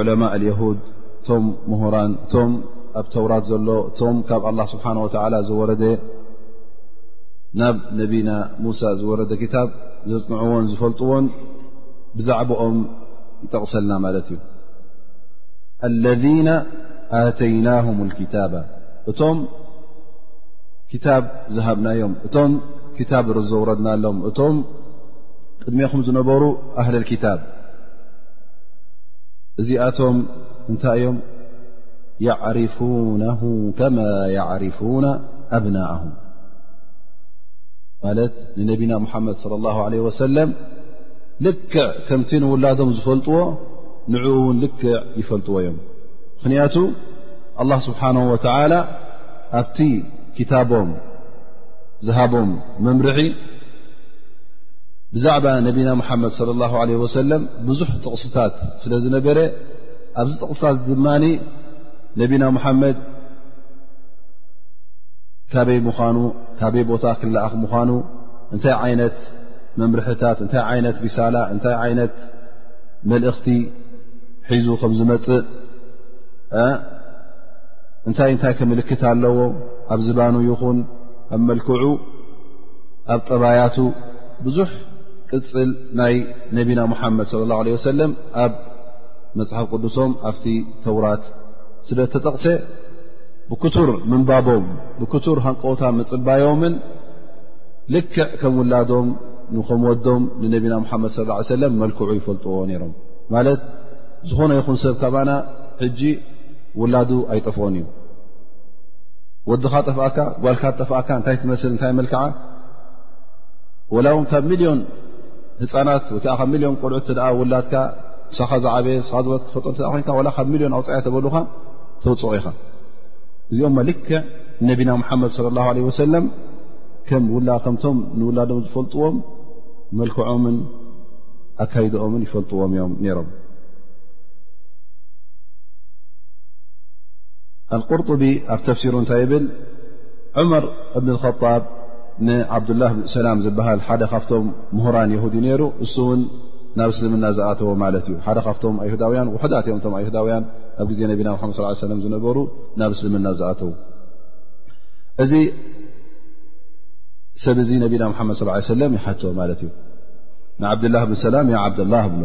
ዑለማእ ልየሁድ እቶም ምሁራን እቶም ኣብ ተውራት ዘሎ እቶም ካብ ኣላ ስብሓን ወተዓላ ዝወረደ ናብ ነቢና ሙሳ ዝወረደ ክታብ ዘፅንዕዎን ዝፈልጥዎን ብዛዕባኦም ይጠቕሰልና ማለት እዩ ኣለذነ ኣተይናሁም ክታባ እቶም ክታብ ዝሃብናዮም እቶም ክታብ ርዘውረድናሎም እቶም ቅድሜኹም ዝነበሩ ኣህል ክታብ እዚኣቶም እንታይ እዮም ያዕርፉነሁ ከማ ያዕርፉና ኣብናእም ማለት ንነቢና ሙሓመድ صለ ላሁ ለ ወሰለም ልክዕ ከምቲ ንውላዶም ዝፈልጥዎ ንኡ እውን ልክዕ ይፈልጥዎ እዮም ምኽንያቱ ኣላ ስብሓን ወተላ ኣብቲ ክታቦም ዝሃቦም መምርሒ ብዛዕባ ነቢና ሙሓመድ صለ ላه ለ ወሰለም ብዙሕ ጥቕስታት ስለ ዝነበረ ኣብዚ ጥቕስታት ድማ ነቢና ሙሓመድ ካበይ ምዃኑ ካበይ ቦታ ክለኣኽ ምዃኑ እንታይ ዓይነት መምርሕታት እንታይ ዓይነት ሪሳላ እንታይ ዓይነት መልእኽቲ ሒዙ ከም ዝመፅእ እንታይ እንታይ ከምልክት ኣለዎ ኣብ ዝባኑ ይኹን ኣብ መልክዑ ኣብ ጠባያቱ ብዙሕ ቅፅል ናይ ነቢና ሙሓመድ صለ ላه ለ ወሰለም ኣብ መፅሓፍ ቅዱሶም ኣብቲ ተውራት ስለ ተጠቕሰ ብክቱር ምንባቦም ብክቱር ሃንቀውታ ምፅባዮምን ልክዕ ከም ውላዶም ንከም ወዶም ንነቢና ሙሓመድ ስ ሰለም መልክዑ ይፈልጥዎ ነይሮም ማለት ዝኾነ ይኹን ሰብ ካባና ሕጂ ውላዱ ኣይጠፍኦን እዩ ወድኻ ጠፍኣካ ጓልካ ጠፍኣካ እንታይ ትመስል እንታይ መልክዓ ወላ እውን ካብ ሚልዮን ህፃናት ወይ ከዓ ካብ ሚልዮን ቆልዑ እ ውላድካ ሳኻ ዝዓበየ ንስኻ ዝበለት ክፈጦ ኮይንካ ላ ካብ ሚልዮን ኣውፃያ ተበሉኻ ተውፅኦ ኢኻ እዚኦም ልክዕ ነቢና ሙሓመድ ለ ላ ለ ወሰለም ከምቶም ንውላዶም ዝፈልጥዎም መልክዖምን ኣካይድኦምን ይፈልጥዎም እዮም ነይሮም ኣልቁርጡቢ ኣብ ተፍሲሩ እንታይ ይብል ዑመር እብኒ ልከጣብ ንዓብዱላህ ብ ሰላም ዝበሃል ሓደ ካብቶም ምሁራን የሁድ ነይሩ እሱ እውን ናብ እስልምና ዝኣተዎ ማለት እዩ ሓደ ካብቶም ኣይሁዳውያን ውሕዳት እዮም እቶም ኣይሁዳውያን ኣብ ግዜ ነቢና ሓመድ ስ ሰለም ዝነበሩ ናብ እስልምና ዝኣተዉ እዚ ሰብ እዚ ነቢና ሓመድ ስ ሰለም ይሓቶ ማለት እዩ ንዓብድላህ ብሰላም ዓብደላ ብሎ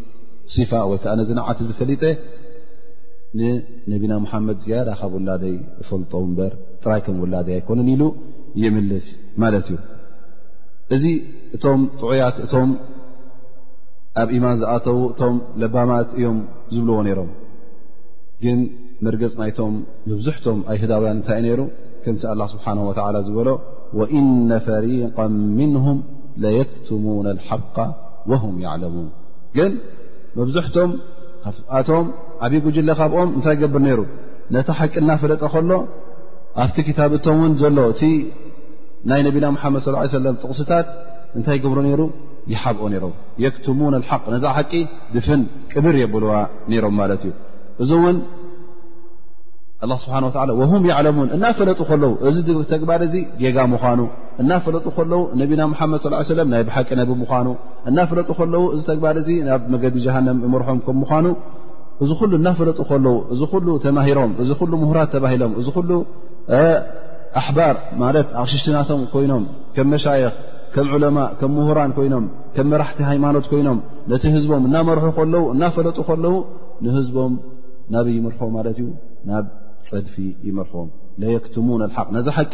ሲፋ ወይ ከዓ ነዚ ንዓት እዚ ፈሊጠ ንነቢና ሙሓመድ ዝያዳ ካብ ውላደይ እፈልጦ እምበር ጥራይ ከም ውላደይ ኣይኮነን ኢሉ ይምልስ ማለት እዩ እዚ እቶም ጥዑያት እቶም ኣብ ኢማን ዝኣተዉ እቶም ለባማት እዮም ዝብልዎ ነይሮም ግን መርገፅ ናይቶም መብዝሕቶም ኣይህዳውያን እንታይ እዩ ነይሩ ከምቲ ኣላ ስብሓን ወላ ዝበሎ ወእነ ፈሪቃ ምንሁም ለየክትሙን ሓቃ ወሁም ያዕለሙን ግን መብዝሕቶም ካብኣቶም ዓብዪ ጉጅለ ካብኦም እንታይ ይገብር ነይሩ ነታ ሓቂ እናፈለጠ ከሎ ኣብቲ ክታብ እቶም እውን ዘሎ እቲ ናይ ነቢና ሙሓመድ ስ ሰለም ጥቕስታት እንታይ ይገብሮ ነይሩ ይሓብኦ ነይሮም የክትሙን ሓቅ ነዛ ሓቂ ድፍን ቅብር የብልዋ ነይሮም ማለት እዩ እዚ እውን ኣላ ስብሓን ወላ ወሁም ያዕለሙን እናፈለጡ ከለዉ እዚ ተግባር እዚ ጌጋ ምዃኑ እናፈለጡ ከለዉ ነቢና ሙሓመድ ስ ሰለም ናይ ብሓቂ ነቢ ምዃኑ እናፈለጡ ከለዉ እዚ ተግባር እዚ ናብ መገዲ ጀሃንም እምርሖም ከም ምዃኑ እዚ ኩሉ እናፈለጡ ከለዉ እዚ ኩሉ ተማሂሮም እዚ ኩሉ ምሁራት ተባሂሎም እዚ ኩሉ ኣሕባር ማለት ኣቕሽሽትናቶም ኮይኖም ከም መሻይኽ ከም ዑለማ ከም ምሁራን ኮይኖም ከም መራሕቲ ሃይማኖት ኮይኖም ነቲ ህዝቦም እናመርሑ ከለዉ እናፈለጡ ከለዉ ንህዝቦም ናብ ይምርሖ ማለት እዩ ናብ ፀድፊ ይመርሖም ለየክትሙን ልሓቅ ነዚ ሓቂ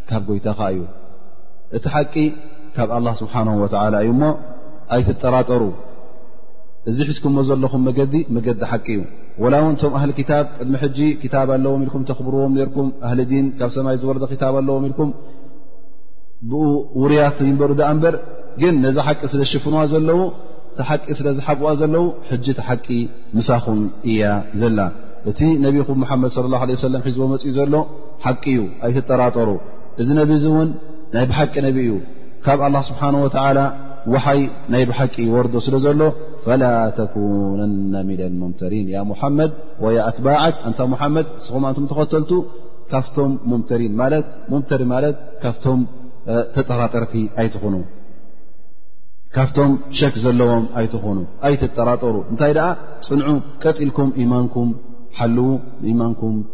ካብ ጎይታኻ እዩ እቲ ሓቂ ካብ ኣላ ስብሓን ወተላ እዩ እሞ ኣይትጠራጠሩ እዚ ሒዝኩሞ ዘለኹም መገዲ መገዲ ሓቂ እዩ ወላ እውን እቶም ኣህሊ ክታብ ቅድሚ ሕጂ ክታብ ኣለዎም ኢልኩም ተኽብርዎም ነርኩም ኣህሊ ዲን ካብ ሰማይ ዝወረደ ክታብ ኣለዎም ኢልኩም ብኡ ውርያት ይንበሩ ዳኣ እንበር ግን ነዚ ሓቂ ስለ ዝሽፍንዋ ዘለዉ እቲ ሓቂ ስለ ዝሓብዋ ዘለዉ ሕጂ እቲ ሓቂ ምሳኹም እያ ዘላ እቲ ነቢኹም መሓመድ ለ ላ ለ ሰለም ሒዝዎ መፅኡ ዘሎ ሓቂ እዩ ኣይትጠራጠሩ እዚ ነቢ እዚ እውን ናይ ብሓቂ ነቢ እዩ ካብ ኣላ ስብሓን ወተላ ውሓይ ናይ ብሓቂ ይወርዶ ስለ ዘሎ ፈላ ተኩነና ምደ ሙምተሪን ያ ሙሓመድ ወያ ኣትባዓክ ኣንታ ሙሓመድ ንስኹም ኣንቱም ተኸተልቱ ካብቶም ሙምተሪን ማለት ሙምተሪ ማለት ካብቶም ተጠራጠርቲ ኣይትኹኑ ካብቶም ሸክ ዘለዎም ኣይትኹኑ ኣይትጠራጠሩ እንታይ ደኣ ፅንዑ ቀጢልኩም ኢማንኩም ሓልዉ ኢማንኩም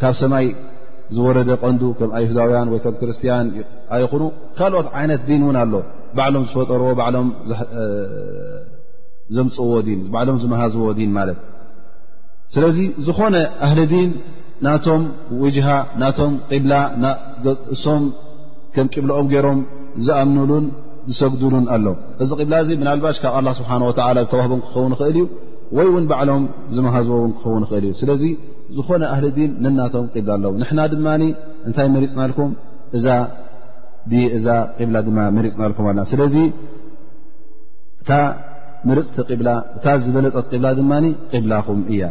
ካብ ሰማይ ዝወረደ ቀንዱ ከም ኣይሁዳውያን ወይ ከም ክርስትያን ኣይኹኑ ካልኦት ዓይነት ዲን እውን ኣሎ ባዕሎም ዝፈጠርዎ ባዕሎም ዘምፅዎ ን ባዕሎም ዝመሃዝዎ ዲን ማለት ስለዚ ዝኾነ ኣህሊ ዲን ናቶም ውጅሃ ናቶም ቅብላ እሶም ከም ቅብላኦም ገይሮም ዝኣምኑሉን ዝሰግዱሉን ኣሎ እዚ ቅብላ እዚ ምናልባሽ ካብ ኣላ ስብሓን ወላ ዝተዋህቦም ክኸውን ይኽእል እዩ ወይ እውን ባዕሎም ዝመሃዝዎ እውን ክኸውን ይኽእል እዩ ዝኾነ ኣህሊ ዲን ነናቶም ቂብላ ኣለዉ ንሕና ድማ እንታይ መሪፅናልኩም እዛ እዛ ቂብላ ድማ መሪፅናልኩም ኣና ስለዚ እታ ምርፅቲ ቂብላ እታ ዝበለፀት ቂብላ ድማ ቂብላኹም እያ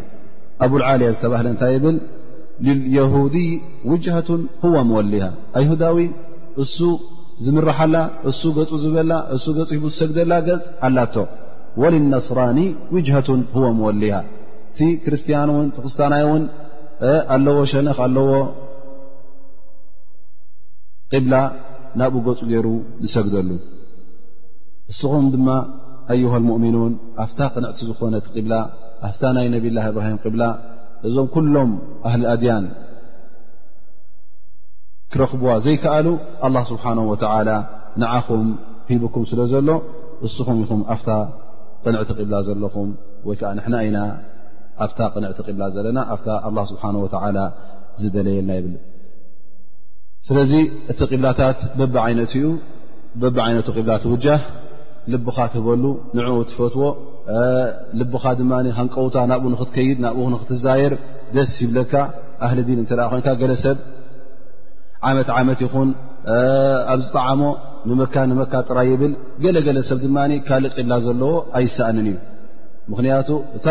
ኣብልዓልያ ዝተባህለ እንታይ ይብል ልልየሁዲ ውጅሃቱን ሁዋ መወሊሃ ኣይሁዳዊ እሱ ዝምርሓላ እሱ ገፁ ዝበላ እሱ ገፅ ሂቡ ዝሰግደላ ገፅ ኣላቶ ወልነስራኒ ውጅሃቱን ሁወ መወሊሃ እቲ ክርስትያን ውን ተክስታናይ ውን ኣለዎ ሸነኽ ኣለዎ ቅብላ ናብኡ ገፁ ገይሩ ዝሰግደሉ እስኹም ድማ ኣዩሃ ልሙእሚኑን ኣፍታ ቅንዕቲ ዝኾነት ቅብላ ኣፍታ ናይ ነብላ እብራሂም ቅብላ እዞም ኩሎም ኣህሊ ኣድያን ክረኽብዋ ዘይከኣሉ ኣላ ስብሓን ወተላ ንዓኹም ሂብኩም ስለ ዘሎ እስኹም ኢኹም ኣፍታ ቅንዕቲ ቅብላ ዘለኹም ወይ ከዓ ንሕና ኢና ኣብታ ቅንዕቲ ቅብላ ዘለና ኣብታ ኣላ ስብሓን ወተዓላ ዝደለየልና ይብል ስለዚ እቲ ቅብላታት በቢ ዓይነቱ እዩ በቢ ዓይነቱ ቅብላ ትውጃህ ልብኻ ትህበሉ ንዕኡ ትፈትዎ ልብኻ ድማ ሃንቀውታ ናብኡ ንክትከይድ ናብኡ ንክትዛየር ደስ ይብለካ ኣህሊ ዲን እተ ኮንካ ገለ ሰብ ዓመት ዓመት ይኹን ኣብ ዝጠዓሞ ንመካ ንመካ ጥራይ ይብል ገለገለ ሰብ ድማ ካልእ ቅላ ዘለዎ ኣይሰእንን እዩ ምክንያቱ እታ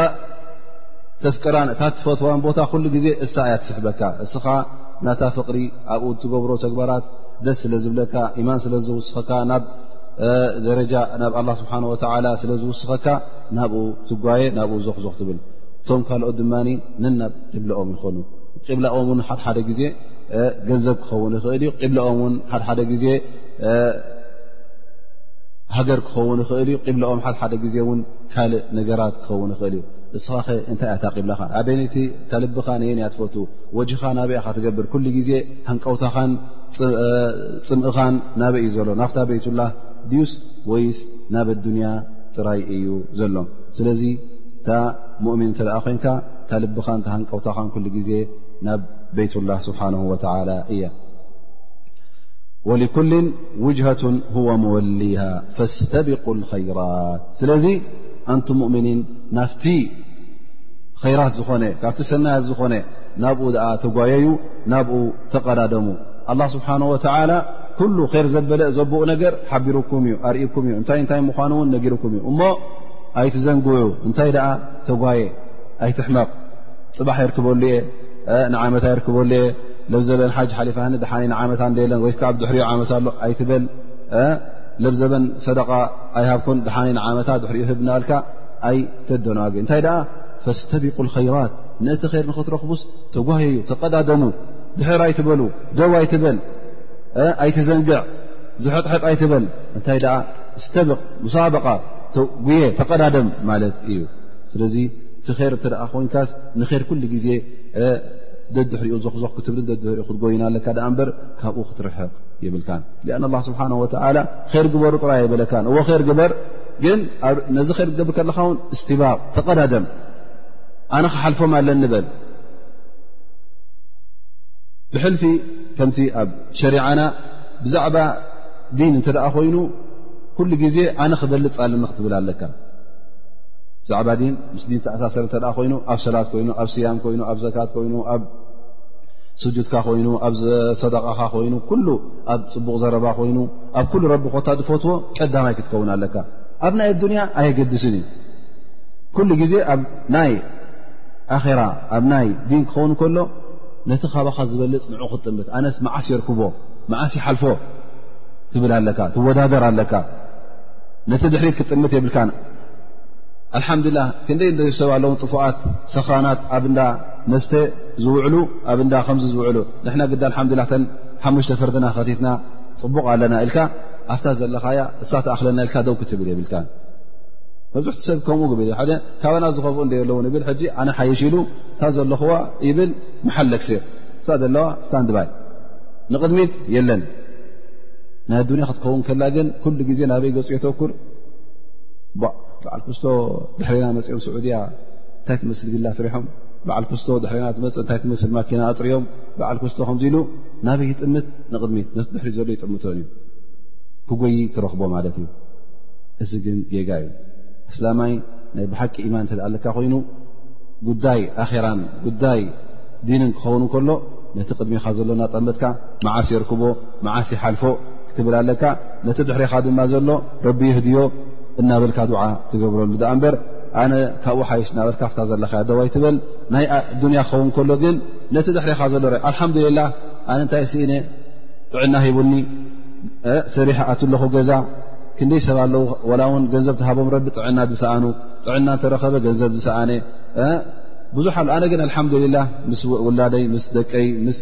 ተፍቅራን እታ ትፈትዋን ቦታ ኩሉ ግዜ እሳ እያ ትስሕበካ እስኻ ናታ ፍቅሪ ኣብኡ ትገብሮ ተግባራት ደስ ስለ ዝብለካ ኢማን ስለ ዝውስኸካ ናብ ደረጃ ናብ ኣላ ስብሓን ወተላ ስለ ዝውስኸካ ናብኡ ትጓየ ናብኡ ዞክዞክ ትብል እቶም ካልኦት ድማ ነናብ ቅብላኦም ይኾኑ ቅብላኦም ውን ሓደሓደ ግዜ ገንዘብ ክኸውን ይኽእል እዩ ቅብላኦም ውን ሓደሓደ ግዜ ሃገር ክኸውን ይኽእል እዩ ቂብላኦም ሓሓደ ግዜ እውን ካልእ ነገራት ክኸውን ይኽእል እዩ እስኻ ኸ እንታይ እያታ ቂብላኻ ኣበይቲ ከልብኻ ነየን እያ ትፈት ወጅኻ ናበይ እኻ ትገብር ኩሉ ግዜ ሃንቀውታኻን ፅምእኻን ናበይ እዩ ዘሎ ናፍታ ቤይቱላ ድዩስ ወይስ ናብ ኣዱንያ ጥራይ እዩ ዘሎ ስለዚ እታ ሙእምን እንተ ደኣ ኮንካ ከልብኻን ተሃንቀውታኻን ኩሉ ግዜ ናብ ቤይትላ ስብሓን ወተላ እያ ወሊኩልን ውጅሃቱን ሁወ መወሊሃ ፈስተቢቁ ልኸይራት ስለዚ ኣንቱ ሙእምኒን ናፍቲ ኸይራት ዝኾነ ካብቲ ሰናያት ዝኾነ ናብኡ ደኣ ተጓየዩ ናብኡ ተቐዳደሙ ኣላ ስብሓን ወተላ ኩሉ ር ዘበለ ዘብኡ ነገር ሓቢሩኩም እዩ ኣርእኩም እዩ እንታይ እንታይ ምኳኑ እውን ነጊርኩም እዩ እሞ ኣይትዘንግዑ እንታይ ደኣ ተጓየ ኣይትሕመቕ ፅባሕ የርክበሉ እየ ንዓመት ኣይርክበሉ እየ ለብዘበን ሓጅ ሓሊፋኒ ድሓኒ ንዓመት ኣንደ የለን ወይ ብ ድሕሪኦ ዓመት ኣሎ ኣይትበል ለብዘበን ሰደቃ ኣይሃብኩን ድሓኒ ንዓመታ ድሕሪኡ ህብ ናበልካ ኣይተደናግ እንታይ ደኣ ፈስተቢቁ ኸይራት ንእቲ ር ንክትረኽቡስ ተጓየዩ ተቀዳደሙ ድሕር ኣይትበሉ ደው ኣይትበል ኣይትዘንግዕ ዝሕጥሐጥ ኣይትበል እንታይ ኣ ስተብቅ ሙሳበቃ ጉየ ተቀዳደም ማለት እዩ ትር እተ ኮንካ ንር ኩሉ ግዜ ደድሕሪኡ ዞክዞክ ክትብል ደድሕሪኡ ክትጎይና ኣለካ ኣ እበር ካብኡ ክትርሕቕ የብልካ ኣ ስብሓ ወ ር ግበሩ ጥራይ የበለካ እዎ ር ግበር ግን ነዚ ር ትገብር ከለካ ውን እስትባቕ ተቐዳደም ኣነ ክሓልፎም ኣለ ንበል ብሕልፊ ከምቲ ኣብ ሸሪዓና ብዛዕባ ዲን እተ ኮይኑ ኩሉ ግዜ ኣነ ክበልፅ ኣለኒ ክትብል ኣለካ ብዛዕባ ዲን ምስ ዲን ተኣሳሰር እተ ኮይኑ ኣብ ሰላት ኮይኑ ኣብ ስያም ኮይኑ ኣብ ዘካት ኮይኑ ኣብ ስጁድካ ኮይኑ ኣብ ሰደቃኻ ኮይኑ ኩሉ ኣብ ፅቡቕ ዘረባ ኮይኑ ኣብ ኩሉ ረቢ ኮታ ዝፈትዎ ቀዳማይ ክትከውን ኣለካ ኣብ ናይ ኣዱንያ ኣየገድስን እዩ ኩሉ ግዜ ኣብ ናይ ኣራ ኣብ ናይ ዲን ክኸውን ከሎ ነቲ ካባኻ ዝበልፅ ንዑ ክትጥምት ኣነስ መዓስ የርክቦ መዓስ ይሓልፎ ትብል ኣለካ ትወዳደር ኣለካ ነቲ ድሕሪት ክትጥምት የብልካ ኣልሓምዱላ ክንደይ እ ሰብ ኣለዉ ጥፉኣት ሰኽራናት ኣብ እንዳ መስተ ዝውዕሉ ኣብ እንዳ ከምዚ ዝውዕሉ ንሕና ግዲ ኣልሓምዱላ ተን ሓሙሽተ ፍርድና ከቲትና ፅቡቕ ኣለና ኢልካ ኣብታ ዘለኻያ እሳተኣኽለና ኢልካ ደው ክትብል የብልካ መብዙሕቲ ሰብ ከምኡ ግብል ሓደ ካባና ዝኸፍኡ እንደ ኣለዉን ይብል ሕጂ ኣነ ሓይሽ ኢሉ እታ ዘለኹዋ ይብል መሓለክሲር እሳ ዘለዋ ስታንድባይ ንቕድሚት የለን ናይ ኣዱንያ ክትከውን ከላ ግን ኩሉ ግዜ ናበይ ገፁ የተኩር በዓል ክስቶ ድሕሬና መፅኦም ስዑድያ እንታይ ትመስል ቪላ ስሪሖም በዓል ክስቶ ድሕሬና ትመፅእ እንታይ ትመስል ማኪና ኣጥርዮም በዓል ክስቶ ከምዚ ኢሉ ናበይ ይጥምት ንቕድሚት ነቲ ድሕሪ ዘሎ ይጥምቶን እዩ ክጎይ ትረኽቦ ማለት እዩ እዚ ግን ጌጋ እዩ እስላማይ ናይ ብሓቂ ኢማን እንተ ኣለካ ኮይኑ ጉዳይ ኣኼራን ጉዳይ ዲንን ክኸውን ከሎ ነቲ ቅድሚኻ ዘሎ ናጠመትካ መዓስ የርክቦ መዓስ ይሓልፎ ክትብል ኣለካ ነቲ ድሕሬኻ ድማ ዘሎ ረቢ የህድዮ እናበልካ ዱዓ ትገብረሉ ዳኣ እምበር ኣነ ካብኡ ሓይሽ እናበልካ ፍታ ዘለካዮ ደዋይ ትበል ናይ ኣዱንያ ክኸውን ከሎ ግን ነቲ ድሕሬኻ ዘሎ ርእ ኣልሓምዱሌላ ኣነ እንታይ ስኢነ ጥዕና ሂቡኒ ሰሪሐ ኣት ኣለኹ ገዛ ክንደይ ሰብ ኣለዉ ዋላ እውን ገንዘብ ተሃቦም ረቢ ጥዕና ዝሰኣኑ ጥዕና እተረኸበ ገንዘብ ዝሰኣነ ብዙሓ ኣነ ግን ኣልሓምዱሌላ ምስ ውላደይ ምስ ደቀይ ምስ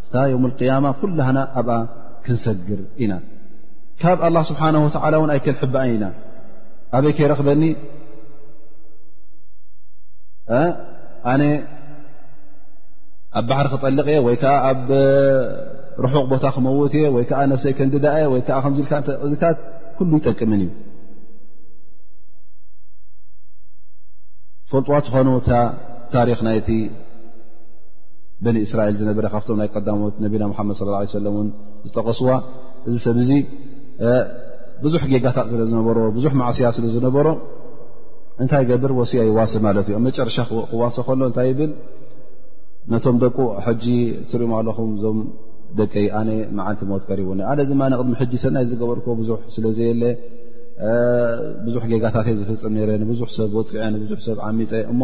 እታ ዮም ቅያማ ኩላህና ኣብኣ ክንሰግር ኢና ካብ ኣላ ስብሓን ወተላ እውን ኣይክንሕባኣ ኢና ኣበይ ከይረኽበኒ ኣነ ኣብ ባሕሪ ክጠልቕ እየ ወይ ከዓ ኣብ ርሑቕ ቦታ ክመውት እየ ወይ ከዓ ነፍሰይ ከንድዳ እየ ወይ ከዓ ከምዚ ልካ እዚታት ኩሉ ይጠቅምን እዩ ፈልጥዋ ትኾኑ እታ ታሪክ ናይቲ በኒ እስራኤል ዝነበረ ካብቶም ናይ ቀዳሞት ነቢና ሓመድ ስ ለ ሰለ ን ዝጠቀስዋ እዚ ሰብ እዚ ብዙሕ ጌጋታት ስለ ዝነበሮ ብዙሕ ማዕስያ ስለ ዝነበሮ እንታይ ገብር ወስያ ይዋሰ ማለት እዩ ኣብ መጨረሻ ክዋሰ ከሎ እንታይ ይብል ነቶም ደቁ ሕጂ ትሪእም ኣለኹም እዞም ደቀይ ኣነ መዓልቲ ሞት ቀሪቡኒ ኣነ ድማ ቅድሚ ሕጂ ሰናይ ዝገበርኩ ብዙሕ ስለ ዘየለ ብዙሕ ጌጋታት ዝፍፅም ነረ ንብዙሕ ሰብ ወፅዐ ንብዙሕ ሰብ ዓሚፀ እሞ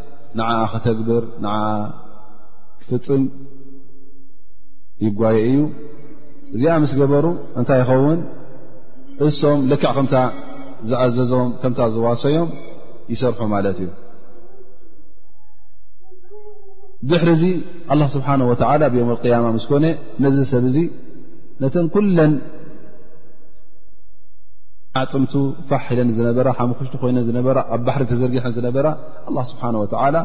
ንዓኣ ከተግብር ንዓ ክፍፅም ይጓየ እዩ እዚኣ ምስ ገበሩ እንታይ ይኸውን እሶም ልክዕ ከምታ ዝኣዘዞም ከምታ ዝዋሰዮም ይሰርሑ ማለት እዩ ድሕሪ እዚ ኣላ ስብሓን ወተላ ብዮም ቅያማ ምስ ኮነ ነዚ ሰብ እዚ ነተን ኩለን ኣዕፅምቱ ፋሕ ኢለን ዝነበራ ሓሙክሽቲ ኮይነን ዝነበራ ኣብ ባሕሪ ተዘርጊሐን ዝነበራ ኣላ ስብሓን ወተዓላ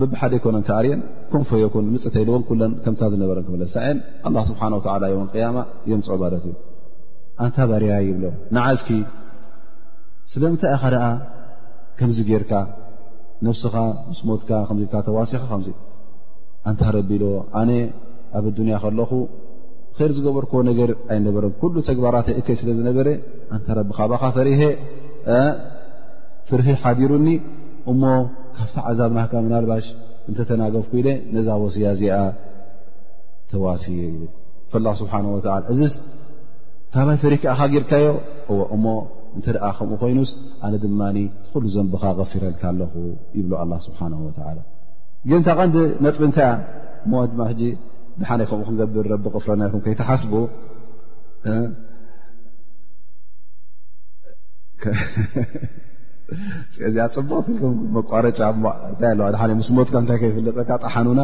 ብብሓደ ኣይኮነን ክኣርየን ኮንፈ የኩን ምፅ ተይልዎን ኩለን ከምታ ዝነበረን ክምለሳ እየን ኣላ ስብሓን ወተዓላ ዮም ቅያማ የምፅዖ ማለት እዩ ኣንታ ባርያ ይብሎ ንዓዝኪ ስለምንታይ ኢኻ ደኣ ከምዚ ጌርካ ነብስኻ ምስ ሞትካ ከምዚልካ ተዋሲኻ ከምዚ ኣንታ ረቢ ኢሎ ኣነ ኣብ ኣዱንያ ከለኹ ር ዝገበርክዎ ነገር ኣይነበረን ኩሉ ተግባራት እከይ ስለ ዝነበረ ኣንታ ረቢ ካባኻ ፈሪሀ ፍርሂ ሓዲሩኒ እሞ ካብቲ ዓዛብ ናካ ምናልባሽ እንተተናገፍኩ ኢለ ነዛ ወስያ እዚኣ ተዋስየ ይብል ፈላ ስብሓን ወላ እዚ ካባይ ፈሪክ ኣኻ ጌርካዮ እዎ እሞ እንተ ደኣ ከምኡ ኮይኑስ ኣነ ድማ ትኩሉ ዘንብኻ ገፊረልካ ኣለኹ ይብሎ ኣላ ስብሓን ወላ ግን እታ ቐንዲ ነጥቢ እንታይ እያ እሞ ድማ ሕጂ ድሓነ ከምኡ ክንገብር ረቢ ቅፍረና ይኹም ከይተሓስቡ እዚኣ ፅቡቅ ም መቋረጫ እታይ ኣለዋ ሓደ ምስ ሞትካ እንታይ ከይፍለጠካ ጣሓኑና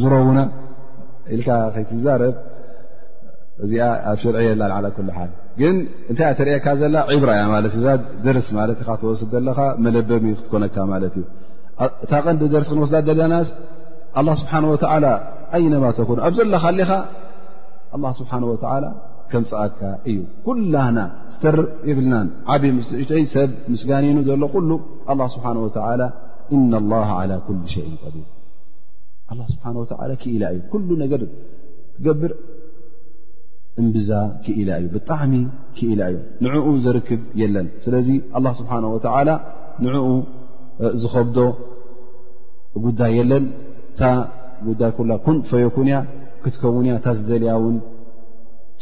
ዝረውና ኢልካ ከይትዛረብ እዚኣ ኣብ ሽርዒ የላ ዓላ ኩሉ ሓል ግን እንታይ ተርእካ ዘላ ዒብራ እያ ማለት እዩ እዛ ደርስ ማለት ካ ትወስድ ዘለካ መለበሚ ክትኮነካ ማለት እዩ እታ ቀንዲ ደርሲ ክንወስዳ ደለናስ ኣላ ስብሓን ወተዓላ ኣይነማ ተኮኑ ኣብ ዘለካ ኣሊኻ ኣላ ስብሓን ወተዓላ ከምፅኣካ እዩ ኩላና ትር የብልናን ዓብ ምስ ንእሽተይ ሰብ ምስጋኒኑ ዘሎ ኩሉ ኣላ ስብሓን ወተላ እና ላ ዓላ ኩል ሸይን ቀዲር ኣላ ስብሓን ወተላ ክኢላ እዩ ኩሉ ነገር ክገብር እምብዛ ክኢላ እዩ ብጣዕሚ ክኢላ እዩ ንዕኡ ዘርክብ የለን ስለዚ ኣላ ስብሓን ወተላ ንዕኡ ዝኸብዶ ጉዳይ የለን እታ ጉዳይ ኩላ ኩን ፈየኩን እያ ክትከውን እያ እታ ዝደልያ እውን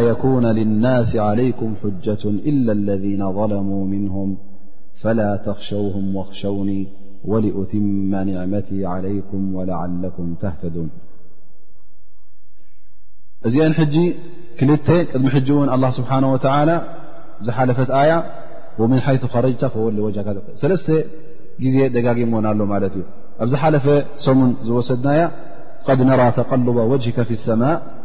يكون للناس عليكم حجة إلا الذين ظلموا منهم فلا تخشوهم واخشوني ولأتم نعمتي عليكم ولعلكم تهتدون ذي حج كلت د محجن الله سبحانه وتعالى حلفآية ومن حيث خرج فناله لف سم سدن قد نرى تقلب وجهك في السماء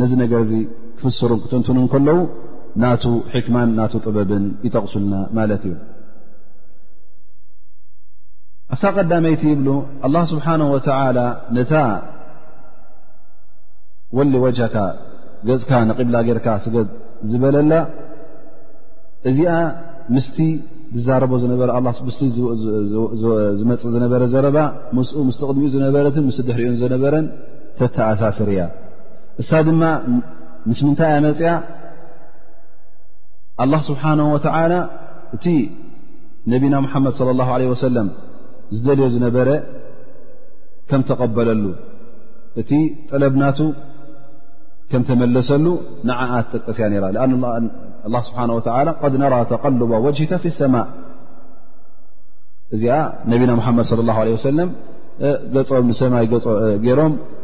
ነዚ ነገር እዚ ክፍስሩን ክትንትኑ ከለዉ ናቱ ሕክማን ናቱ ጥበብን ይጠቕሱልና ማለት እዩ ኣብታ ቀዳመይቲ ይብሉ ኣላ ስብሓን ወተላ ነታ ወሊ ወጅካ ገፅካ ንቂብላ ጌርካ ስገድ ዝበለላ እዚኣ ምስቲ ዝዛረቦ ዝነበረ ኣ ምስቲ ዝመፅእ ዝነበረ ዘረባ ምስኡ ምስ ቅድሚኡ ዝነበረትን ምስ ድሕሪኡን ዝነበረን ተተኣሳስር እያ እሳ ድማ ምስ ምንታይ እያ መፅያ ኣላ ስብሓን ወተላ እቲ ነቢና ሙሓመድ ለ ላ ለ ወሰለም ዝደልዮ ዝነበረ ከም ተቐበለሉ እቲ ጠለብናቱ ከም ተመለሰሉ ንዓኣ ትጠቀስ እያ ራ ኣ ስብሓ ወላ ድ ነራ ተቀልባ ወጅካ ፊ ሰማእ እዚኣ ነቢና ሓመድ ለ ላ ለ ወሰለም ገፆም ንሰማይ ገይሮም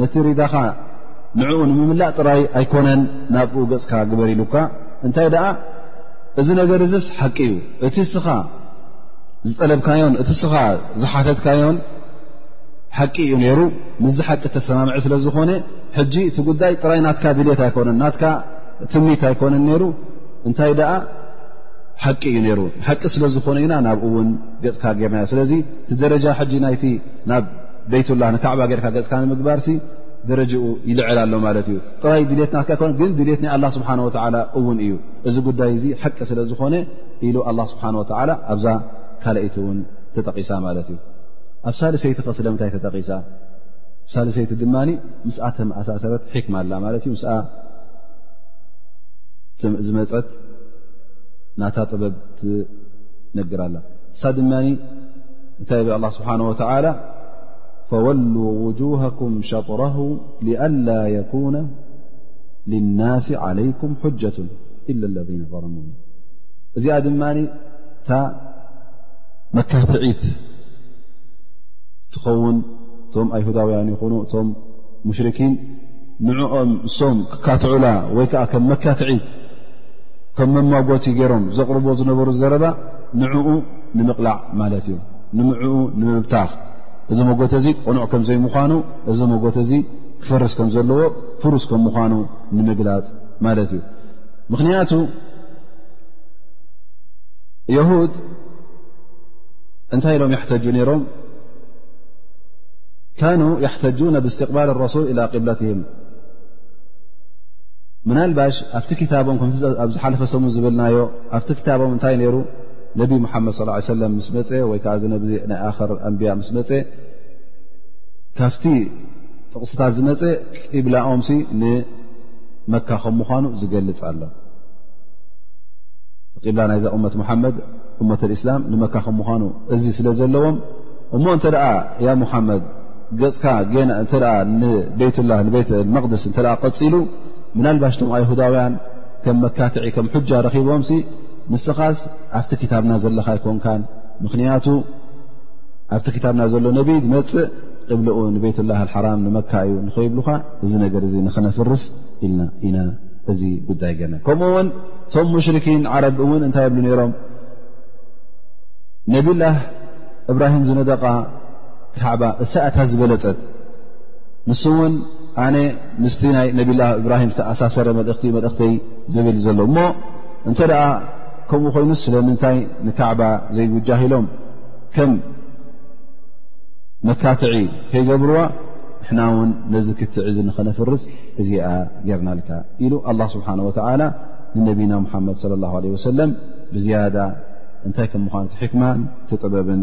ነቲ ሪዳኻ ንዕኡ ንምምላእ ጥራይ ኣይኮነን ናብኡ ገጽካ ግበር ኢሉካ እንታይ ደኣ እዚ ነገር እዚስ ሓቂ እዩ እቲ እስኻ ዝጠለብካዮን እቲ እስኻ ዝሓተትካዮን ሓቂ እዩ ነይሩ ምስዚ ሓቂ ተሰማምዐ ስለ ዝኾነ ሕጂ እቲ ጉዳይ ጥራይ ናትካ ድልት ኣይኮነን ናትካ ትምኒት ኣይኮነን ነይሩ እንታይ ደኣ ሓቂ እዩ ነይሩ ሓቂ ስለ ዝኾነ ኢና ናብኡ እውን ገጽካ ጌርናዮ ስለዚ እቲ ደረጃ ሕጂ ናይቲ ናብ ቤይትላህ ንካዕባ ጌርካ ገፅካ ንምግባር ደረጅኡ ይልዕል ኣሎ ማለት እዩ ጥራይ ድልትና ን ግን ድልት ናይ ኣላ ስብሓን ወላ እውን እዩ እዚ ጉዳይ እዚ ሓቂ ስለ ዝኾነ ኢሉ ኣላ ስብሓን ወላ ኣብዛ ካልኣይቲ እውን ተጠቒሳ ማለት እዩ ኣብ ሳልሰይቲ ከ ስለምንታይ ተጠቒሳ ሳልሰይቲ ድማ ምስኣ ተመኣሳሰረት ሕክማ ኣላ ማለት እዩ ምስ ዝመፀት ናታ ጥበብ ትነግር ኣላ እሳ ድማ د بل الله سبحانه وتعالى فولوا وجوهكم شطره لئلا يكون للناس عليكم حجة إلا الذين ظرموا من ዚ دمن مكةعيد تخون م أيهدوين ين م مشركين نع عل و ك مكعيد ከም መማጎቲ ገይሮም ዘቕርቦ ዝነበሩ ዘረባ ንዕኡ ንምቕላዕ ማለት እዩ ንምዕኡ ንምብታኽ እዚ መጎተ እዚ ቅኑዕ ከም ዘይምዃኑ እዚ መጎተ እዚ ክፈርስ ከም ዘለዎ ፍሩስ ከም ምዃኑ ንምግላፅ ማለት እዩ ምኽንያቱ የሁድ እንታይ ኢሎም የሕተጁ ነይሮም ካኑ የሕተጁነ ብእስትቅባል ረሱል ኢላ ቅብለትህም ምናልባሽ ኣብቲ ክታቦም ከምቲ ኣብ ዝሓለፈ ሰሙን ዝብልናዮ ኣብቲ ክታቦም እንታይ ነይሩ ነቢ ሙሓመድ ስ ሰለም ምስ መፀ ወይ ከዓ ነ ናይ ኣክር ኣንብያ ምስ መፀ ካብቲ ጥቕስታት ዝመፀ ቂብላኦም ሲ ንመካ ከም ምኳኑ ዝገልፅ ኣሎ ቂብላ ናይዛ እመት ሙሓመድ እመት እስላም ንመካ ከም ምኳኑ እዚ ስለ ዘለዎም እሞ እንተ ያ ሙሓመድ ገጽካ ጌና እተ ንቤትላ ንቤት መቅድስ እተ ቀጺሉ ምናልባሽ ቶም ኣይሁዳውያን ከም መካትዒ ከም ሑጃ ረኺቦም ንስኻስ ኣብቲ ክታብና ዘለካ ኣይኮንካን ምኽንያቱ ኣብቲ ክታብና ዘሎ ነብ ዝመፅእ ቅብልኡ ንቤትላ ሓራም ንመካ እዩ ንኸይብልካ እዚ ነገር እዚ ንክነፍርስ ኢልና ኢና እዚ ጉዳይ ገርና ከምኡ ውን እቶም ሙሽርኪን ዓረብ እውን እንታይ የብሉ ነይሮም ነብላ እብራሂም ዝነደቃ ካዕባ እሳ እታ ዝበለጸት ንሱ እውን ኣነ ምስቲ ናይ ነብላ እብራሂም ዝተኣሳሰረ መልእኽቲ መልእኽተይ ዝብል ዘሎ እሞ እንተ ደኣ ከምኡ ኮይኑ ስለምንታይ ንካዕባ ዘይውጃህ ኢሎም ከም መካትዒ ከይገብርዋ ንሕና እውን ነዚ ክትዕ እዚ ንኸነፍርፅ እዚኣ ጌርናልካ ኢሉ ኣላ ስብሓን ወተዓላ ንነቢና ሙሓመድ ለ ላ ለ ወሰለም ብዝያዳ እንታይ ከም ምዃኑ እቲ ሕክማን እቲ ጥበብን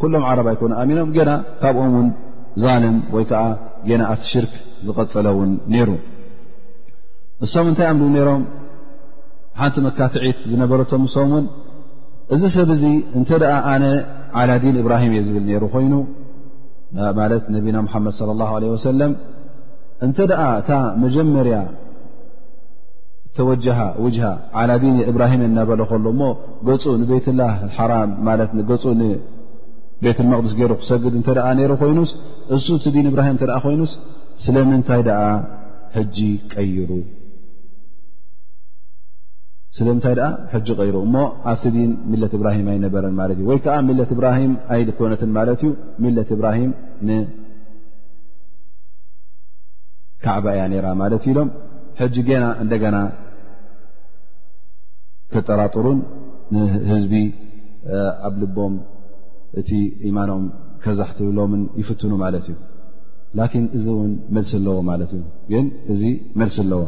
ኩሎም ዓረብ ኣይኮኑ ኣሚኖም ገና ካብኦም ውን ዛልም ወይ ከዓ ገና ኣብቲ ሽርክ ዝቐፀለ ውን ነይሩ እሶም እንታይ ኣም ነይሮም ሓንቲ መካትዒት ዝነበረቶም እሶም ውን እዚ ሰብ እዚ እንተ ደኣ ኣነ ዓላዲን እብራሂም እየ ዝብል ነይሩ ኮይኑ ማለት ነቢና ሙሓመድ ለ ላ ለ ወሰለም እንተ ደኣ እታ መጀመርያ ተወጀሃ ውጅሃ ዓላዲን እብራሂም እናበለ ከሎ እሞ ገፁ ንቤትላህ ሓራም ማለት ገፁ ንቤት መቅድስ ገይሩ ክሰግድ እተ ነይሩ ኮይኑስ እሱ እቲ ዲን እብራሂም እተ ኮይኑስ ስለምንታይ ደኣ ሕጂ ቀይሩ ስለምንታይ ደኣ ሕጂ ቀይሩ እሞ ኣብቲ ዲን ሚለት እብራሂም ኣይነበረን ማለት እዩ ወይ ከዓ ሚለት እብራሂም ኣይኮነትን ማለት እዩ ሚለት እብራሂም ንካዕባ እያ ነይራ ማለት ኢሎም ሕጂ ገና እንደገና ከጠራጥሩን ንህዝቢ ኣብ ልቦም እቲ ኢማኖም ከዛሕትብሎምን ይፍትኑ ማለት እዩ ላኪን እዚ እውን መልሲ ኣለዎ ማለት እዩ ግን እዚ መልሲ ኣለዎ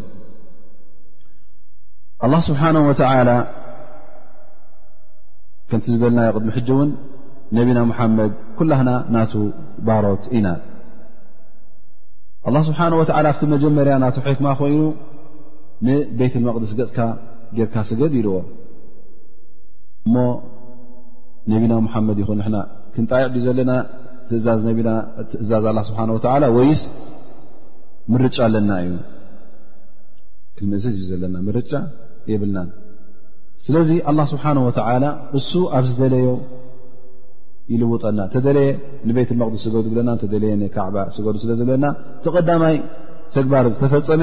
ኣላ ስብሓን ወተላ ከምቲ ዝበልናዮ ቅድሚ ሕጂ እውን ነቢና ሙሓመድ ኩላህና ናቱ ባሮት ኢና ኣላ ስብሓን ወተላ ኣብቲ መጀመርያ ናቱ ሕክማ ኮይኑ ንቤት መቅድስ ገፅካ ጌርካ ስገድ ኢልዎ እሞ ነቢና ሙሓመድ ይኹን ንና ክንጣይዕ ዩ ዘለና ትእዛዝ ነቢና ትእዛዝ ኣላ ስብሓን ወተላ ወይስ ምርጫ ኣለና እዩ ክንምእዘዝ እዩ ዘለና ምርጫ የብልናን ስለዚ ኣላ ስብሓን ወተላ እሱ ኣብ ዝደለዮ ይልውጠና ተደለየ ንቤት መቕዲ ስገዱ ብለና ተደለየ ንካዕባ ስገዱ ስለ ዝብለና እቲ ቀዳማይ ተግባር ዝተፈፀመ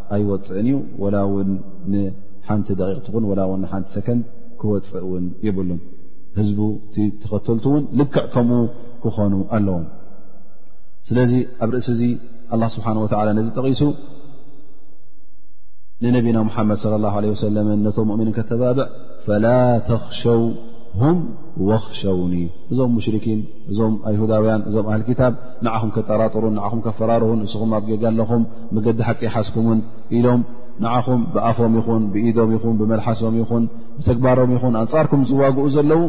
ኣይወፅእን እዩ ወላ ውን ንሓንቲ ደቂቕ ትኹን ወላ ውን ሓንቲ ሰከንድ ክወፅእ ውን የብሉን ህዝቡ እቲ ተኸተልቱ እውን ልክዕ ከምኡ ክኾኑ ኣለዎም ስለዚ ኣብ ርእሲ እዚ ኣላ ስብሓን ወተላ ነዚ ጠቒሱ ንነቢና ሙሓመድ ለ ላ ለ ወሰለም ነቶ ሙእምን ከተባብዕ ፈላ ተኽሸው ሁም ወኽሸውኒ እዞም ሙሽርኪን እዞም ኣይሁዳውያን እዞም ኣህል ክታብ ንዓኹም ከጠራጥሩን ንዓኹም ከፈራርሁን ንስኹም ኣብ ጌጋ ኣለኹም መገዲ ሓቂ ይሓዝኩምን ኢሎም ንዓኹም ብኣፎም ይኹን ብኢዶም ይኹን ብመልሓሶም ይኹን ብተግባሮም ይኹን ኣንጻርኩም ዝዋግኡ ዘለዉ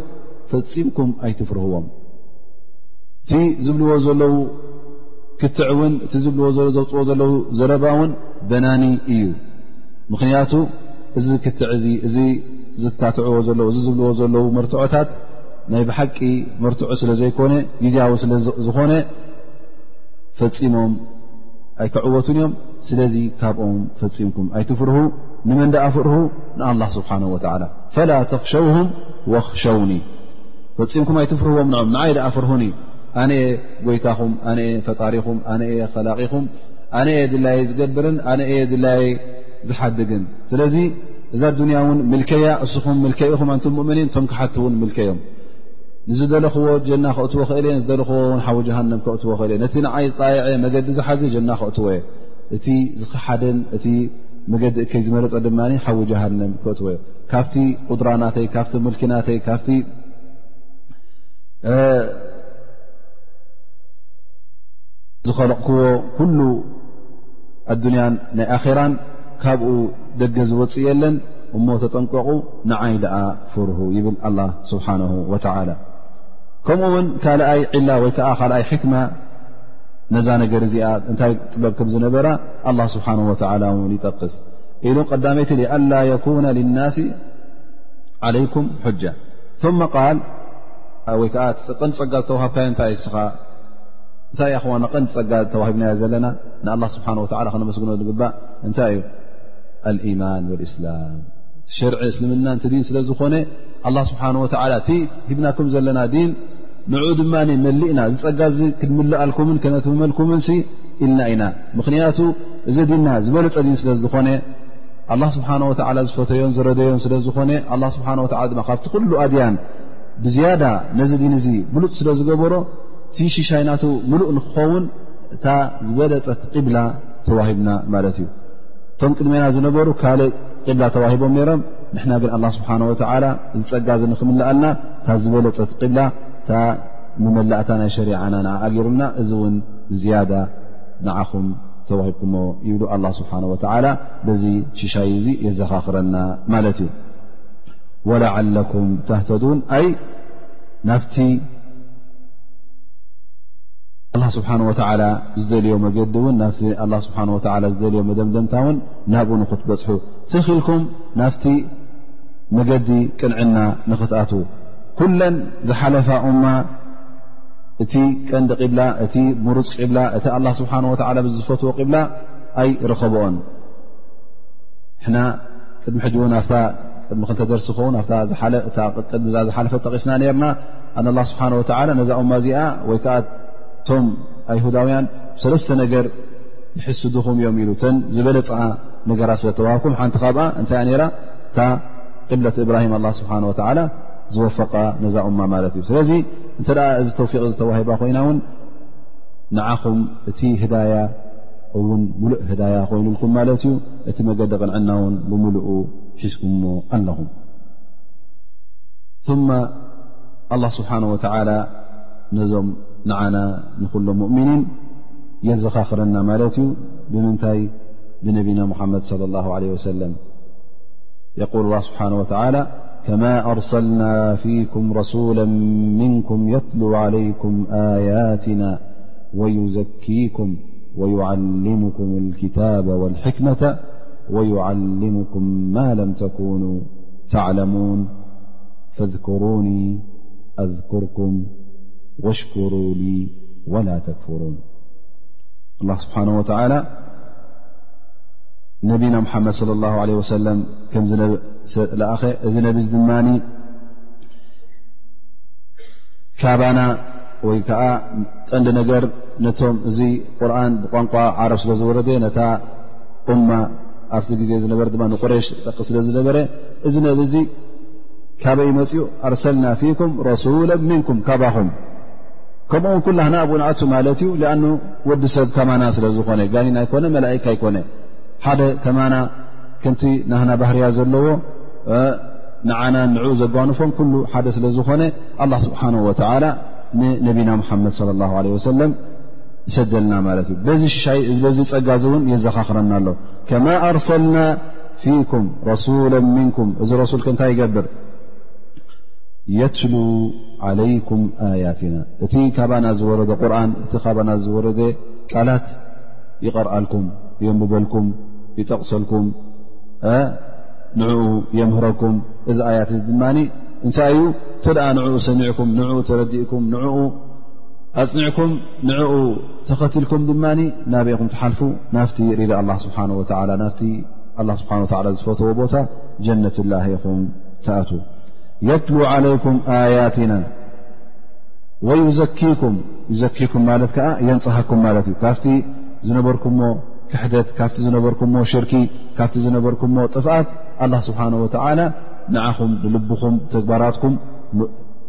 ፈጺምኩም ኣይትፍርህዎም እቲ ዝብልዎ ዘለዉ ክትዕ እውን እቲ ዝብልዎ ዘለ ዘውፅዎ ዘለዉ ዘረባ እውን በናኒ እዩ ምኽንያቱ እዚ ክትዕ እዚ እዚ ዝካትዕዎ ዘለዉ እዚ ዝብልዎ ዘለዉ መርትዖታት ናይ ብሓቂ መርትዖ ስለ ዘይኮነ ግዜያዊ ስለዝኾነ ፈፂሞም ኣይክዕወቱን እዮም ስለዚ ካብኦም ፈፂምኩም ኣይትፍርሁ ንመን ዳኣ ፍርሁ ንኣላ ስብሓን ወላ ፈላ ተኽሸውም ወኽሸውኒ ፈፂምኩም ኣይትፍርህዎም ንኦም ንዓይ ዳኣ ፍርሁኒ ኣነ ጎይታኹም ኣነ ፈጣሪኹም ኣነ ከላቂኹም ኣነ ድላየ ዝገብርን ኣነ የ ድላየ ዝሓድግን ስለዚ እዛ ኣዱንያ እውን ምልከያ እስኹም ምልከ ኢኹም ኣንቱም ሙእምኒን እቶም ክሓትውን ምልከዮም ንዝደለኽዎ ጀና ከእትዎ ክእል እየ ንዝደለኽዎ ውን ሓዊ ጀሃንም ከእትዎ ክእል እየ ነቲ ንዓይ ዝጣየዐ መገዲ ዝሓዘ ጀና ከእትዎ እየ እቲ ዝኸሓደን እቲ መገዲ እከይ ዝመረፀ ድማ ሓዊ ጀሃንም ከእትዎ እየ ካብቲ ቁድራ ናተይ ካብቲ ምልኪ ናተይ ካብቲ ዝኸለቕክዎ ኩሉ ኣዱንያን ናይ ኣኼራን ካብኡ ደገ ዝወፅእ የለን እሞ ተጠንቀቑ ንዓይ ደኣ ፍርሁ ይብል ኣላ ስብሓን ወተላ ከምኡ ውን ካልኣይ ዒላ ወይ ከዓ ካልኣይ ሕክማ ነዛ ነገር እዚኣ እንታይ ጥበብ ከም ዝነበራ ኣላ ስብሓን ወተላ ውን ይጠቅስ ኢሉ ቀዳመይቲ ኣላ የኩነ ልናስ ዓለይኩም ሕጃ ثመ ቃል ወይ ከዓ ቐንዲ ፀጋ ዝተዋሃብካዮ እንታይ እዩ ስኻ እንታይ እያ ክዋና ቐንዲ ፀጋ ዝተዋሂብናዮ ዘለና ንኣላ ስብሓን ወላ ከነመስግኖ ዝግባእ እንታይ እዩ ኣልኢማን ወልእስላም ሸርዒ እስልምና ን ዲን ስለ ዝኾነ ኣላ ስብሓን ወተላ እቲ ሂብናኩም ዘለና ዲን ንዑ ድማ መሊእና ዝፀጋ ዚ ክድምልኣልኩምን ከነትምመልኩምን ሲ ኢልና ኢና ምኽንያቱ እዚ ዲና ዝበለፀ ዲን ስለ ዝኾነ ኣላ ስብሓን ወተላ ዝፈተዮን ዝረደዮን ስለ ዝኾነ ኣላ ስብሓን ወላ ድማ ካብቲ ኩሉ ኣድያን ብዝያዳ ነዚ ዲን እዚ ብሉፅ ስለ ዝገበሮ እቲ ሽሻይናቱ ምሉእ ንክኸውን እታ ዝበለፀት ቂብላ ተዋሂብና ማለት እዩ እቶም ቅድሜና ዝነበሩ ካልእ ቂብላ ተዋሂቦም ነይሮም ንሕና ግን ኣላ ስብሓን ወተዓላ እዚ ፀጋ እዚ ንክምልኣልና እታ ዝበለፀት ቂብላ እታ ንመላእታ ናይ ሸሪዓና ንዓ ኣጊሩና እዚ እውን ብዝያዳ ንዓኹም ተዋሂብኩሞ ይብሉ ኣላ ስብሓን ወተዓላ በዚ ሽሻይ እዚ የዘኻኽረና ማለት እዩ ወላዓለኩም ተህተዱን ኣይ ናብቲ ኣላ ስብሓን ወተዓላ ዝደልዮ መገዲ እውን ናብቲ ኣላ ስብሓን ወተዓላ ዝደልዮ መደምደምታ እውን ናብኡ ንክትበፅሑ ትኽኢልኩም ናብቲ መገዲ ቅንዕና ንኽትኣት ኩለን ዝሓለፋ እማ እቲ ቀንዲ ቂብላ እቲ ምሩፅ ቂብላ እቲ ኣላ ስብሓን ወተዓላ ብዝፈትዎ ቂብላ ኣይ ረኸብኦን ንሕና ቅድሚ ሕጂ እውን ኣፍታ ቅድሚ ክልተ ደርሲ ኸውን ኣፍታ ዝሓለእታ ቅድሚ እዛ ዝሓለፈት ጠቂስና ነርና ኣላ ስብሓን ወተላ ነዛ እማ እዚኣ ወይ ከዓ እቶም ኣይሁዳውያን ሰለስተ ነገር ይሕስድኹም እዮም ኢሉ ተን ዝበለፅ ነገራ ስለ ተዋህኩም ሓንቲ ካብኣ እንታይ ነራ እታ ቅብለት እብራሂም ኣላ ስብሓን ወተላ ዝወፈቃ ነዛ እማ ማለት እዩ ስለዚ እንተ እዚ ተውፊቅ ዝተዋሂባ ኮይና እውን ንዓኹም እቲ ህዳያ እውን ሙሉእ ህዳያ ኮይኑልኩም ማለት እዩ እቲ መገዲ ቅንዕና እውን ብምሉኡ ሒዝኩምዎ ኣለኹም ማ ኣላ ስብሓን ወላ ነዞም نعنا نخل مؤمنين يزخآخرنا مالت بمنتي بنبينا محمد صلى الله عليه وسلم يقول الله سبحانه وتعالى كما أرسلنا فيكم رسولا منكم يتلو عليكم آياتنا ويزكيكم ويعلمكم الكتاب والحكمة ويعلمكم ما لم تكونوا ተዕለሙን ፈዝኩሩኒ ኣዝኩርኩም ወሽኩሩ ሊ ወላ ተክፍሩን ኣላ ስብሓን ወተዓላ ነቢና ሙሓመድ ለ ላ ለ ወሰለም ከምዝለኣኸ እዚ ነቢ ዚ ድማ ካባና ወይ ከዓ ቀንዲ ነገር ነቶም እዚ ቁርን ብቋንቋ ዓረብ ስለ ዝወረደ ነታ እማ ኣብቲ ግዜ ዝነበረ ድማ ንቁሬሽ ዝጠቅስ ስለ ዝነበረ እዚ ነብ እዚ ካበይ መፅኡ ኣርሰልና ፊኩም ረሱለ ምንኩም ካባኹም ከምኡ ውን ኩላና ኣብኡ ንኣቱ ማለት እዩ ኣኑ ወዲ ሰብ ከማና ስለ ዝኾነ ጋኒን ኣይኮነ መላእካ ኣይኮነ ሓደ ከማና ከምቲ ናህና ባህርያ ዘለዎ ንዓና ንዑ ዘጓንፎም ኩሉ ሓደ ስለ ዝኾነ ኣላ ስብሓን ወተላ ንነቢና ሙሓመድ ለ ላ ለ ወሰለም ይሰደልና ማለት እዩ በዚ ሽሻይ እዚ በዚ ፀጋ እዚ እውን የዘኻኽረና ኣሎ ከማ ኣርሰልና ፊኩም ረሱላ ምንኩም እዚ ረሱል ከ እንታይ ይገብር የትሉ ዓለይኩም ኣያትና እቲ ካባና ዝወረደ ቁርን እቲ ካባና ዝወረደ ቃላት ይቐርኣልኩም የንብበልኩም ይጠቕሰልኩም ንዕኡ የምህረኩም እዚ ኣያት እዚ ድማ እንታይ እዩ ተደኣ ንዕኡ ሰሚዕኩም ንኡ ተረዲእኩም ንኡ ኣጽኒዕኩም ንዕኡ ተኸትልኩም ድማ ናበይኹም ትሓልፉ ናፍቲ ሪዳ ኣላ ስብሓን ወላ ናፍቲ ኣላ ስብሓን ወላ ዝፈትዎ ቦታ ጀነት ላ ኢኹም ትኣት የትሉ ዓለይኩም ኣያትና ወዩዘኪኩም ዩዘኪኩም ማለት ከዓ የንፅሃኩም ማለት እዩ ካብቲ ዝነበርኩሞ ክሕደት ካብቲ ዝነበርኩሞ ሽርኪ ካብቲ ዝነበርኩሞ ጥፍኣት ኣላ ስብሓን ወተዓላ ንዓኹም ንልብኹም ተግባራትኩም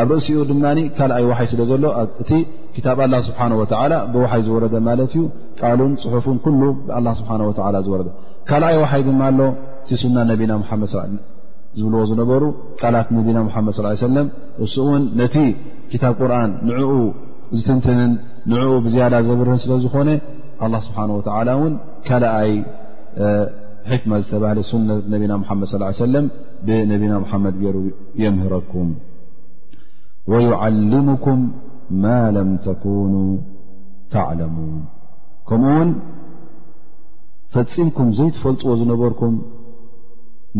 ኣብ ርእሲኡ ድማ ካልኣይ ዋሓይ ስለ ዘሎ እቲ ክታብ ኣላ ስብሓን ወተላ ብዋሓይ ዝወረደ ማለት እዩ ቃሉን ፅሑፉን ኩሉ ብኣላ ስብሓን ወላ ዝወረደ ካልኣይ ዋሓይ ድማ ኣሎ እቲ ሱና ነቢና ሓመድ ዝብልዎ ዝነበሩ ቃላት ነቢና ሓመድ ስ ሰለም እሱ እውን ነቲ ክታብ ቁርን ንዕኡ ዝትንትንን ንዕኡ ብዝያዳ ዘብርህን ስለ ዝኾነ ኣላ ስብሓን ወተላ እውን ካልኣይ ሕክማ ዝተባህለ ሱነት ነቢና ሓመድ ስ ሰለም ብነቢና ሓመድ ገይሩ የምህረኩም ወዩዓልሙኩም ማ ለም ተኩኑ ተዕለሙን ከምኡ ውን ፈፂምኩም ዘይትፈልጥዎ ዝነበርኩም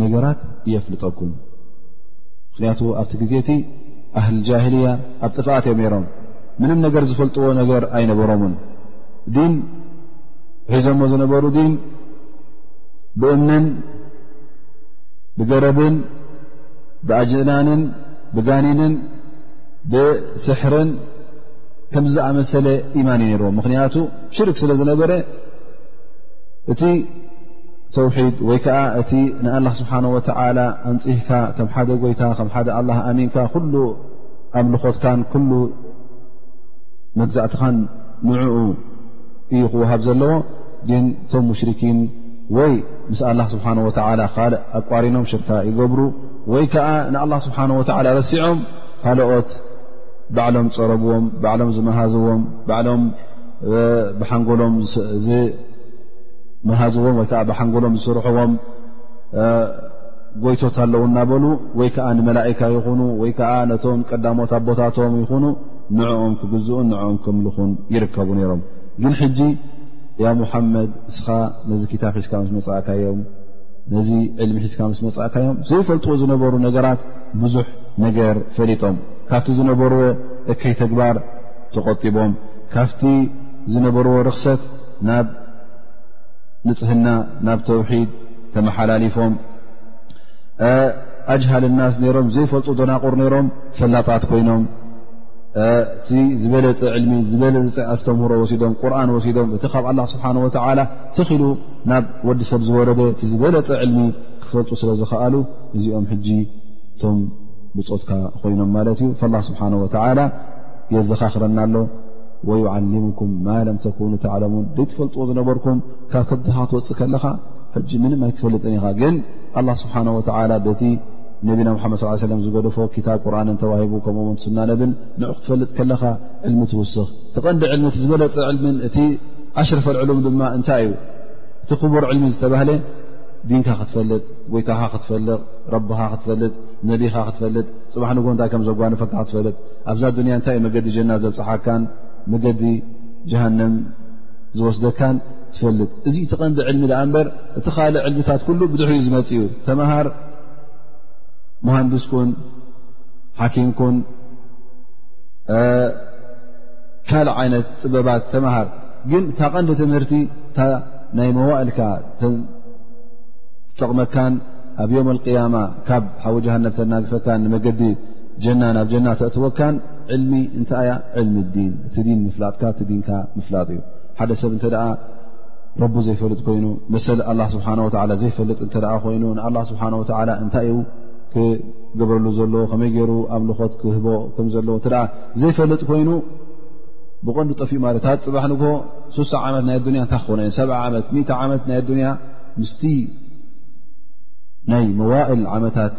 ነገራት የፍልጠኩም ምክንያቱ ኣብቲ ግዜ እቲ ኣህሊ ጃህልያ ኣብ ጥፍኣት እዮም ነሮም ምንም ነገር ዝፈልጥዎ ነገር ኣይነበሮምን ዲን ሒዘሞ ዝነበሩ ዲን ብእምንን ብገረብን ብኣጀናንን ብጋኒንን ብስሕርን ከምዚ ዝኣመሰለ ኢማን እዩ ነርዎም ምክንያቱ ሽርክ ስለ ዝነበረ እቲ ተውሒድ ወይ ከዓ እቲ ንኣላ ስብሓን ወተላ ኣንፅህካ ከም ሓደ ጎይታ ከም ሓደ ኣላ ኣሚንካ ኩሉ ኣምልኾትካን ኩሉ መግዛእትኻን ንዕኡ እዩ ክወሃብ ዘለዎ ግን እቶም ሙሽርኪን ወይ ምስ ኣላ ስብሓን ወተላ ካልእ ኣቋሪኖም ሽርካ ይገብሩ ወይ ከዓ ንኣላ ስብሓን ወተላ ረሲዖም ካልኦት ባዕሎም ፀረብዎም ባዕሎም ዝመሃዝዎም ባዕሎም ብሓንጎሎም ዝመሃዝዎም ወይ ከዓ ብሓንጎሎም ዝስርሕዎም ጎይቶት ኣለዉ እናበሉ ወይ ከዓ ንመላእካ ይኹኑ ወይ ከዓ ነቶም ቀዳሞት ኣቦታቶም ይኹኑ ንዕኦም ክግዝኡን ንዕኦም ክምልኹን ይርከቡ ነይሮም ግን ሕጂ ያ ሙሓመድ እስኻ ነዚ ክታብ ሒዝካ ምስ መፃእካዮም ነዚ ዕልሚ ሒዝካ ምስ መፃእካዮም ዘይፈልጥዎ ዝነበሩ ነገራት ብዙሕ ነገር ፈሊጦም ካብቲ ዝነበርዎ እከይ ተግባር ተቖጢቦም ካብቲ ዝነበርዎ ርኽሰት ናብ ንፅህና ናብ ተውሒድ ተመሓላሊፎም ኣጅሃልናስ ነይሮም ዘይፈልጡ ደናቑር ነይሮም ፈላጣት ኮይኖም እቲ ዝበለፀ ዕልሚ ዝበለፀ ኣስተምህሮ ወሲዶም ቁርን ወሲዶም እቲ ካብ ኣላ ስብሓን ወተዓላ ትኺሉ ናብ ወዲ ሰብ ዝወረደ እቲ ዝበለፀ ዕልሚ ክፈልጡ ስለ ዝኸኣሉ እዚኦም ሕጂ እቶም ብፆትካ ኮይኖም ማለት እዩ ላ ስብሓን ወተዓላ የዘኻኽረና ኣሎ ወይዓሊሙኩም ማለም ተኩኑ ተዕለሙን ዘይትፈልጥዎ ዝነበርኩም ካብ ከብድኻ ትወፅእ ከለኻ ሕጂ ምንም ኣይትፈልጥን ኢኻ ግን ኣላ ስብሓን ወተዓላ በቲ ነቢና ሓመድ ስ ሰለም ዝገደፎ ክታብ ቁርንን ተዋሂቡ ከምኡውን ስና ነብን ንዑ ክትፈልጥ ከለኻ ዕልሚ ትውስኽ ተቐንዲ ዕልሚ እቲ ዝበለፀ ዕልምን እቲ ኣሽረፈልዕሉም ድማ እንታይ እዩ እቲ ክቡር ዕልሚ ዝተባህለ ዲንካ ክትፈልጥ ጎይታኻ ክትፈልጥ ረብኻ ክትፈልጥ ነቢኻ ክትፈልጥ ፅባሕ ንጎ እንታይ ከም ዘጓነፈካ ክትፈልጥ ኣብዛ ዱንያ እንታይ እዩ መገዲ ጀና ዘብፅሓካን መገዲ ጀሃንም ዝወስደካን ትፈልጥ እዚ ተቐንዲ ዕልሚ ዳኣ እምበር እቲ ካልእ ዕልምታት ኩሉ ብድሕሪኡ ዝመፅ እዩ ተምሃር መሃንድስ ኩን ሓኪም ኩን ካልእ ዓይነት ጥበባት ተምሃር ግን እታ ቀንዲ ትምህርቲ እ ናይ መዋእልካ ጠቕመካን ኣብ ዮም ቅያማ ካብ ሓዊ ጀሃነብ ተናግፈካን ንመገዲ ጀና ናብ ጀና ተእትወካን ዕልሚ እንታይ እያ ዕልሚ ዲን እቲ ዲን ምፍላጥካ እቲ ዲንካ ምፍላጥ እዩ ሓደ ሰብ እተ ረቡ ዘይፈልጥ ኮይኑ መሰል ኣላ ስብሓን ወላ ዘይፈልጥ እንተ ኮይኑ ንኣላ ስብሓን ወላ እንታይ እዩ ክገብረሉ ዘለዎ ከመይ ገይሩ ኣምልኾት ክህቦ ከም ዘለዎ እተ ዘይፈልጥ ኮይኑ ብቐንዱ ጠፍኡ ማለት ታ ፅባሕ ንግ ሱሳ ዓመት ናይ ኣዱንያ እንታይ ክኾነ እየን ሰብዓ ዓመት ሚእቲ ዓመት ናይ ኣዱንያ ምስቲ ናይ መዋእል ዓመታት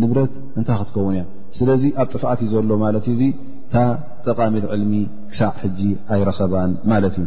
ንብረት እንታይ ክትከውን እያ ስለዚ ኣብ ጥፍኣት እዩ ዘሎ ማለት እዩ እዙ እታ ጠቃሚት ዕልሚ ክሳዕ ሕጂ ኣይረኸባን ማለት እዩ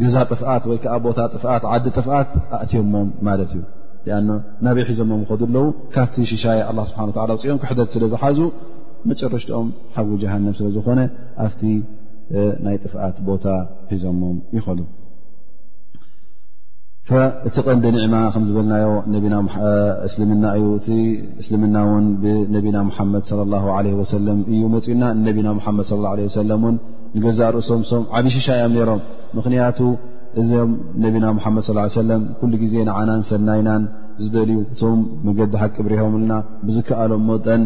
ገዛ ጥፍኣት ወይ ከዓ ቦታ ጥፍኣት ዓዲ ጥፍኣት ኣእትዮሞም ማለት እዩ ኣ ናበይ ሒዞሞም ኸዱ ኣለዉ ካብቲ ሽሻይ ኣላ ስብሓ ላ ውፅኦም ክሕደት ስለ ዝሓዙ መጨረሽትኦም ሓዊ ጀሃንም ስለ ዝኾነ ኣብቲ ናይ ጥፍኣት ቦታ ሒዞሞም ይኸዱ እቲ ቀንዲ ኒዕማ ከም ዝበልናዮ እስልምና እዩ እቲ እስልምና እውን ብነቢና ሙሓመድ ለ ላ ለ ወሰለም እዩ መፅኡና ነቢና ሓመድ ለ ለ ሰለም ን ንገዛእ ርእሶም ሶም ዓብ ሽሻ እዮም ነይሮም ምኽንያቱ እዚም ነቢና ሙሓመድ ስ ሰለም ኩሉ ግዜ ንዓናን ሰናይናን ዝደልዩ እቶም መገዲ ሓቂ ብሪሆምልና ብዝከኣሎም መጠን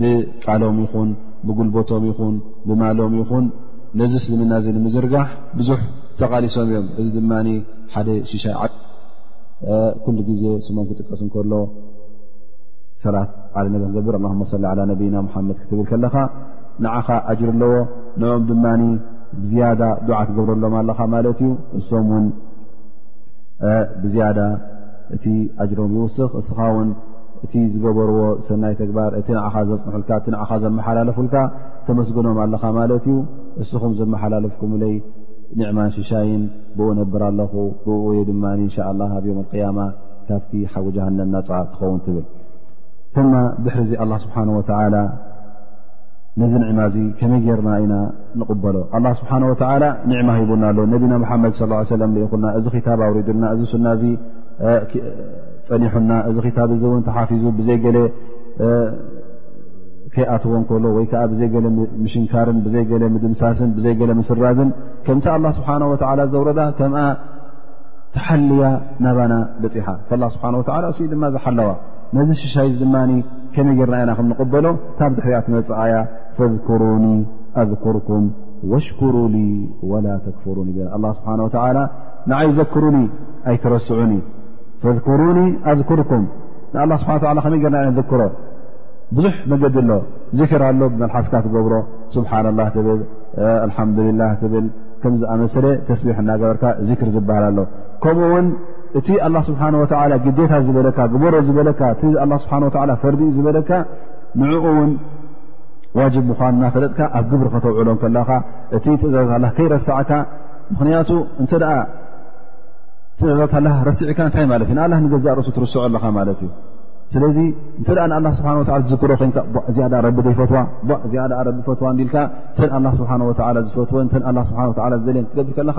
ብቃሎም ይኹን ብጉልቦቶም ይኹን ብማሎም ይኹን ነዚ እስልምና እዚ ንምዝርጋሕ ብዙሕ ተቓሊሶም እዮም እዚ ድማ ሓደ ሽሻይ ዓ ኩሉ ግዜ ስሞም ክጥቀስ እንከሎ ሰላት ዓለ ነቢ ክገብር ኣ ላ ነብይና ሓመድ ክትብል ከለኻ ንዓኻ ኣጅሪ ኣለዎ ንኦም ድማ ብዝያዳ ዱዓ ትገብረሎም ኣለኻ ማለት እዩ እሶም ውን ብዝያዳ እቲ ኣጅሮም ይውስኽ እስኻ ውን እቲ ዝገበርዎ ሰናይ ተግባር እቲ ንዓኻ ዘፅንሑልካ እቲ ንኻ ዘመሓላለፉልካ ተመስግኖም ኣለኻ ማለት እዩ እስኹም ዘመሓላለፍኩምለይ ኒዕማን ሽሻይን ብኡ ነብር ኣለኹ ብኡ የ ድማ እንሻ ላ ኣብ ዮም ቅያማ ካብቲ ሓዊ ጃሃንም ናፃ ክኸውን ትብል ማ ድሕሪ እዚ ኣላ ስብሓን ወተላ ነዚ ኒዕማ እዚ ከመይ ጌርና ኢና ንቕበሎ ኣላ ስብሓን ወተዓላ ኒዕማ ሂቡና ኣሎ ነቢና መሓመድ ስ ሰለም ልኢኹና እዚ ክታብ ኣውሪዱና እዚ ሱና እዚ ፀኒሑና እዚ ክታብ እዚ እውን ተሓፊዙ ብዘይ ገለ ከይኣትዎ ከሎ ወይ ከዓ ብዘይ ገለ ምሽንካርን ብዘይ ገለ ምድምሳስን ብዘይ ገለ ምስራዝን ከምቲ ኣላ ስብሓን ወተዓላ ዘውረዳ ከምኣ ተሓልያ ናባና በፂሓ ላ ስብሓን ወተላ እ ድማ ዝሓለዋ ነዚ ሽሻይ ድማ ከመይ ጌርና ኢና ከም ንቕበሎ ካብ ድሕሪያ ትመፅኣ እያ ፈዝኩሩኒ ኣዝኩርኩም ወሽኩሩሊ ወላ ተክፍሩኒ ቤላ ኣላ ስብሓን ወተዓላ ንዓይ ዘክሩኒ ኣይትረስዑኒ ፈዝኩሩኒ ኣዝኩርኩም ንኣላ ስብሓ ላ ከመይ ጌርና ኢና ንዝክሮ ብዙሕ መገዲ ኣሎ ዚክር ኣሎ ብመልሓስካ ትገብሮ ስብሓና ላ ትብል ኣልሓምዱልላ ትብል ከምዝኣመሰለ ተስቢሕ እናገበርካ ዚክር ዝበሃል ኣሎ ከምኡ ውን እቲ ኣላ ስብሓን ወተላ ግዴታ ዝበለካ ግበሮ ዝበለካ እቲ ኣላ ስብሓን ወላ ፈርዲ እዩ ዝበለካ ንዕኡ እውን ዋጅብ ምዃኑ እናፈለጥካ ኣብ ግብሪ ከተውዕሎ ከለኻ እቲ ትእዛዛት ኣላ ከይረሳዕካ ምኽንያቱ እንተ ደኣ ትእዛዛት ኣላ ረሲዕካ እንታይ ማለት እዩ ንኣላ ንገዛእ ርእሱ ትርስዖ ኣለኻ ማለት እዩ ስለዚ እንተ ደኣ ንኣላ ስብሓን ወላ ትዝክሮ ኮንካ እዚኣ ደ ረቢ ዘይፈትዋ እዚኣ ደ ረቢ ፈትዋ እንዲልካ እተን ኣላ ስብሓን ወላ ዝፈትወን እተን ኣላ ስብሓን ወላ ዝደልየን ክትገብር ከለኻ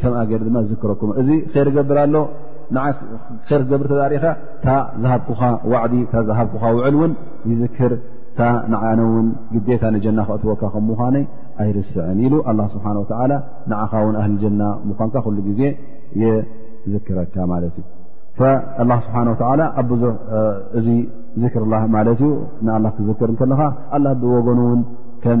ከምኣ ገይሩ ድማ ዝዝክረኩም እዚ ር ገብር ኣሎ ን ር ክገብር ተሪእኻ እታ ዝሃብኩኻ ዋዕዲ እታ ዝሃብኩኻ ውዕል እውን ይዝክር እታ ንዓነ ውን ግዴታ ንጀና ክእትወካ ከም ምዃነ ኣይርስዕን ኢሉ ኣላ ስብሓን ወተላ ንዓኻ ውን ኣህሊ ጀና ምዃንካ ኩሉ ግዜ የዝክረካ ማለት እዩ ኣላ ስብሓን ወተላ ኣብ ብዙ እዚ ዝክር ላ ማለት እዩ ንኣላ ክትዝክር ከለኻ ኣላ ብወገኑ ውን ከም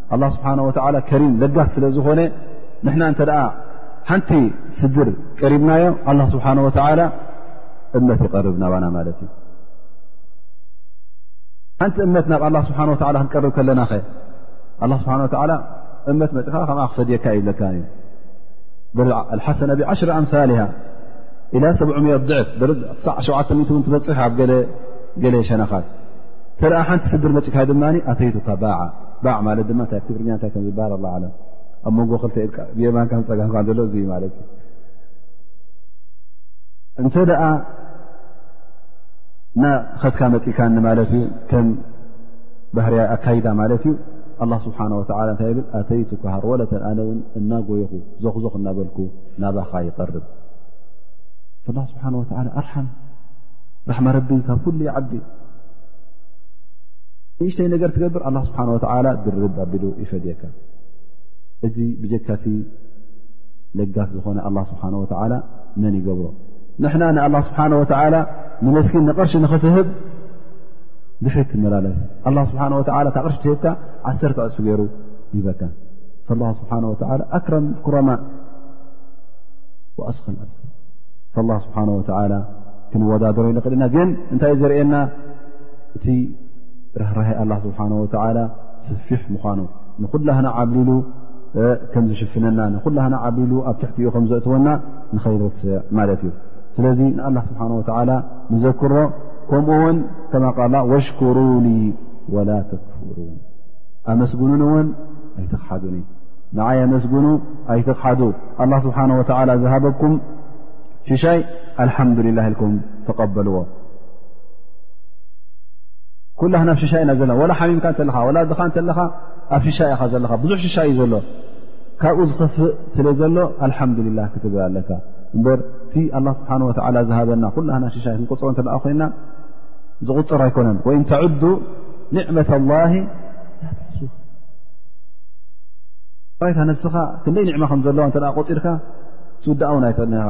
ኣላ ስብሓን ወተዓላ ከሪም ለጋስ ስለ ዝኾነ ንሕና እንተ ደኣ ሓንቲ ስድር ቀሪብናዮ ኣላ ስብሓን ወተዓላ እምነት ይቐርብ ናባና ማለት እዩ ሓንቲ እምነት ናብ ኣላ ስብሓን ወተዓላ ክንቀርብ ከለና ኸ ኣላ ስብሓን ወተዓላ እምነት መፅኻ ከምኣ ክፈድየካ ይብለካ እዩ ሓሰነ ብዓሽሪ ኣምልሃ ኢላ ሰ ድዕፍ ክሳዕ ሸዓተ ን ትበፅሕ ኣብ ገለ ሸነኻት እተ ሓንቲ ስድር መፅካ ድማ ኣተይቱካ ባዓ ባዕ ማለት ድማ ታይ ትግርኛ እንታይ ከም ዝበሃል ኣላ ዓለም ኣብ መንጎ ክልተ ኢልካ ብየማንካን ፀጋምካን ዘሎ እዙ ማለት እዩ እንተ ደኣ ና ኸትካ መፂካኒ ማለት እዩ ከም ባህርያ ኣካይዳ ማለት እዩ ኣላ ስብሓን ወተላ እንታይ ይብል ኣተይቱ ካሃርወለተን ኣነ እውን እናጎይኹ ዞኽዞኽ እናበልኩ ናባኻ ይቐርብ ፍላ ስብሓን ወተላ ኣርሓም ራሕማ ረቢ ካብ ኩሉ ይዓቢ ንእሽተይ ነገር ትገብር ኣላ ስብሓን ወተዓላ ድርብ ኣቢሉ ይፈድየካ እዚ ብጀካቲ ለጋስ ዝኾነ ኣላ ስብሓን ወተዓላ መን ይገብሮ ንሕና ንኣላ ስብሓን ወተዓላ ንመስኪን ንቕርሺ ንኽትህብ ድሕሪ ትመላለስ ኣላ ስብሓን ወተላ እታ ቕርሺ ትህብካ ዓሰርተ ዕሱ ገይሩ ይበካ ላ ስብሓን ወተላ ኣክረም ኩረማ ወኣስኸን ኣስ ላ ስብሓን ወተላ ክንወዳደሮ ይንኽእል ኢና ግን እንታይ ዘርእየና እቲ ራህራሀ ኣላ ስብሓን ወተዓላ ሰፊሕ ምዃኑ ንኹላህና ዓብሊሉ ከም ዝሽፍነና ንኹላህና ዓብሊሉ ኣብ ትሕቲኡ ከም ዘእትወና ንኸይርስዕ ማለት እዩ ስለዚ ንኣላ ስብሓን ወተዓላ ንዘክሮ ከምኡ ውን ከማ ቃላ ወሽኩሩ ሊ ወላ ተክፍሩ ኣመስግኑን እውን ኣይተኽሓዱኒ ንዓይ ኣመስግኑ ኣይተኽሓዱ ኣላ ስብሓን ወተዓላ ዝሃበኩም ሽሻይ ኣልሓምዱሊላ ኢልኩም ተቐበልዎ ኩላ ናብ ሽሻ ኢና ዘለና ዋላ ሓሚምካ እተለኻ ዋላ ድኻ እንተለኻ ኣብ ሽሻ ኢኻ ዘለኻ ብዙሕ ሽሻ እዩ ዘሎ ካብኡ ዝኽፍእ ስለ ዘሎ ኣልሓምዱላ ክትብል ኣለካ እበር እቲ ኣላ ስብሓን ወላ ዝሃበና ኩላና ሽሻ ክንቁፅሮ እተ ኮይና ዝቁፅር ኣይኮነን ወይ ተዕዱ ኒዕመት ላ ላትሕሱ ራይታ ነብስኻ ክንደይ ኒዕማ ከም ዘለዋ እተ ቆፂርካ ትውዳእውን ኣይትእል ነኻ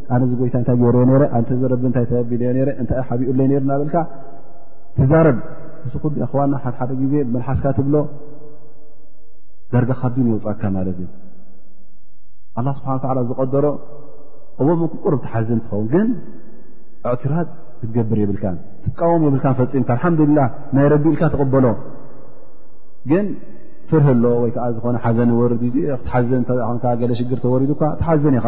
ኣነ ዚ ጎይታ እንታይ ገይረዮ ነረ ኣንተዚ ረቢ እንታይ ተቢልዮ ነረ እንታይ ዩ ሓቢኡለይ ነሩ ናበልካ ትዛረብ እዚ ኩሉ ኣክዋና ሓሓደ ግዜ መልሓስካ ትብሎ ደርጋ ካብ ዲን የውፃካ ማለት እዩ ኣላ ስብሓን ታላ ዝቀደሮ እዎ ምቁቁርብ ትሓዝን ትኸውን ግን እዕትራድ ክትገብር የብልካ ትቃወም የብልካ ፈፂምካ ኣልሓምዱላ ናይ ረቢ ኢልካ ትቕበሎ ግን ፍርህ ኣሎ ወይከዓ ዝኾነ ሓዘን ወርድ ክትሓዘን ገለ ሽግር ተወሪዱካ ትሓዘን ኢኻ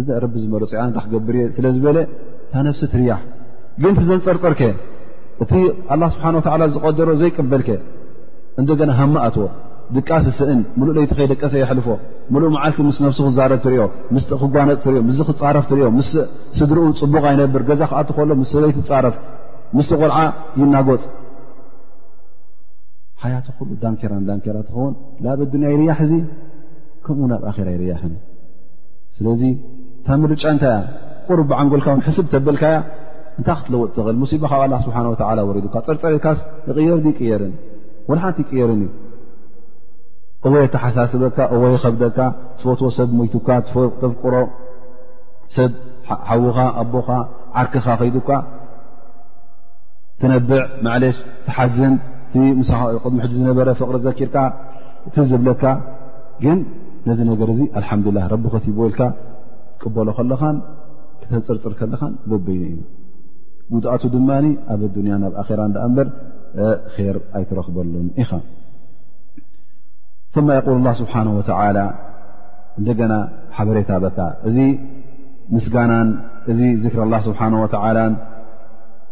እዛ ረቢ ዝመረፁ ኣ እታ ክገብር እየ ስለ ዝበለ እታ ነፍሲ ትርያሕ ግን ቲ ዘንፀርፀርከ እቲ ኣላ ስብሓን ወተላ ዝቀደሮ ዘይቅበልከ እንደገና ሃማ ኣትዎ ድቃስ ስእን ምሉእ ለይቲ ከይደቀሰ የሕልፎ ምሉእ መዓልቲ ምስ ነፍሲ ክዛረብ ትሪዮ ምስ ክጓነፅ ትሪዮ ምስ ክፃረፍ ትሪዮ ምስ ስድርኡ ፅቡቕ ኣይነብር ገዛ ክኣት ከሎ ምስ ሰበይቲ ትፃረፍ ምስቲ ቆልዓ ይናጎፅ ሓያት ኩሉ ዳንኬራን ዳንኬራ ትኸውን ላብ ኣዱንያ ይርያሕ እዚ ከምኡ ናብ ኣራ ይርያሕን ስለዚ እታ ምርጫ እንታይ እያ ቁር ብዓንጎልካ ውን ሕስብ ተበልካያ እንታይ ክትለወጥ ትኽእል ሙሲባ ካብ ኣላ ስብሓን ወተላ ወሪዱካ ፀርፀሪካስ ይቅየር ዩ ይቅየርን ወልሓንቲ ይቅየርን እዩ እወ ተሓሳስበካ እወ ይኸብደካ ትፈትዎ ሰብ ሞይቱካ ተፍቅሮ ሰብ ሓዉኻ ኣቦኻ ዓርክኻ ከይዱካ ትነብዕ ማዕለሽ ትሓዝን ቅድሚ ሕዚ ዝነበረ ፍቅሪ ዘኪርካ እቲ ዝብለካ ግን ነዚ ነገር እዚ ኣልሓምዱላህ ረቢ ከቲቦ ኢልካ ትቅበሎ ከለኻን ክተንፅርፅር ከለኻን በበይኑ እዩ ጉድኣቱ ድማ ኣብ ኣዱንያ ናብ ኣራ ዳኣ እምበር ር ኣይትረኽበሉን ኢኻ ማ የቁል ላ ስብሓን ወተላ እንደገና ሓበሬታ በካ እዚ ምስጋናን እዚ ዝክር ላ ስብሓን ወተላን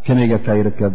ከመይ ገርካ ይርከብ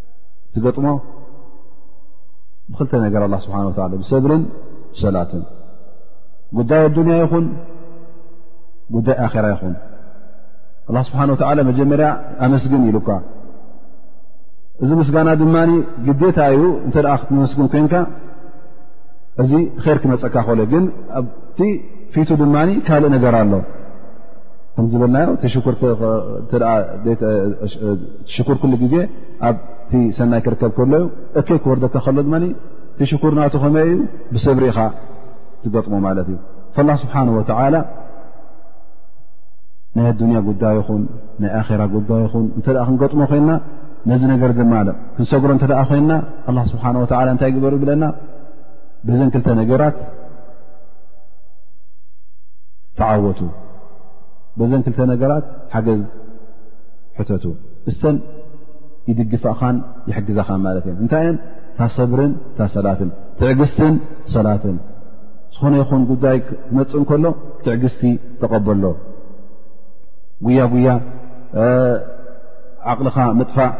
ዝገጥሞ ብክልተ ነገር ኣላ ስብሓን ወላ ብሰብርን ብሰላትን ጉዳይ ኣዱንያ ይኹን ጉዳይ ኣራ ይኹን ኣላ ስብሓን ወተዓላ መጀመርያ ኣመስግን ኢሉካ እዚ ምስጋና ድማ ግዴታ እዩ እንተ ክትመስግን ኮንካ እዚ ር ክመፀካ ከሎ ግን ኣብቲ ፊቱ ድማ ካልእ ነገር ኣሎ ከም ዝበልናዮ እቲ ሽኩር ኩሉ ግዜ ኣብቲ ሰናይ ክርከብ ከሎ ዩ እከይ ክወርደካ ከሎ ድማ እቲ ሽኩር ናቱ ከመይ እዩ ብሰብሪ ኢኻ ትገጥሞ ማለት እዩ ላ ስብሓን ወተላ ናይ ኣዱንያ ጉዳይ ይኹን ናይ ኣራ ጉዳይ ይኹን እንተ ክንገጥሞ ኮይንና ነዚ ነገር ድማ ክንሰግሮ እተ ኮይንና ላ ስብሓ ወላ እንታይ ግበሩ ብለና ብዘን ክልተ ነገራት ተዓወቱ በዘን ክልተ ነገራት ሓገዝ ሕተቱ እሰን ይድግፋኻን ይሕግዛኻን ማለት እየን እንታይ እየን ታሰብርን ታሰላትን ትዕግስትን ሰላትን ዝኾነ ይኹን ጉዳይ ክመፅእ እንከሎ ትዕግስቲ ተቐበሎ ጉያ ጉያ ዓቕልኻ ምጥፋእ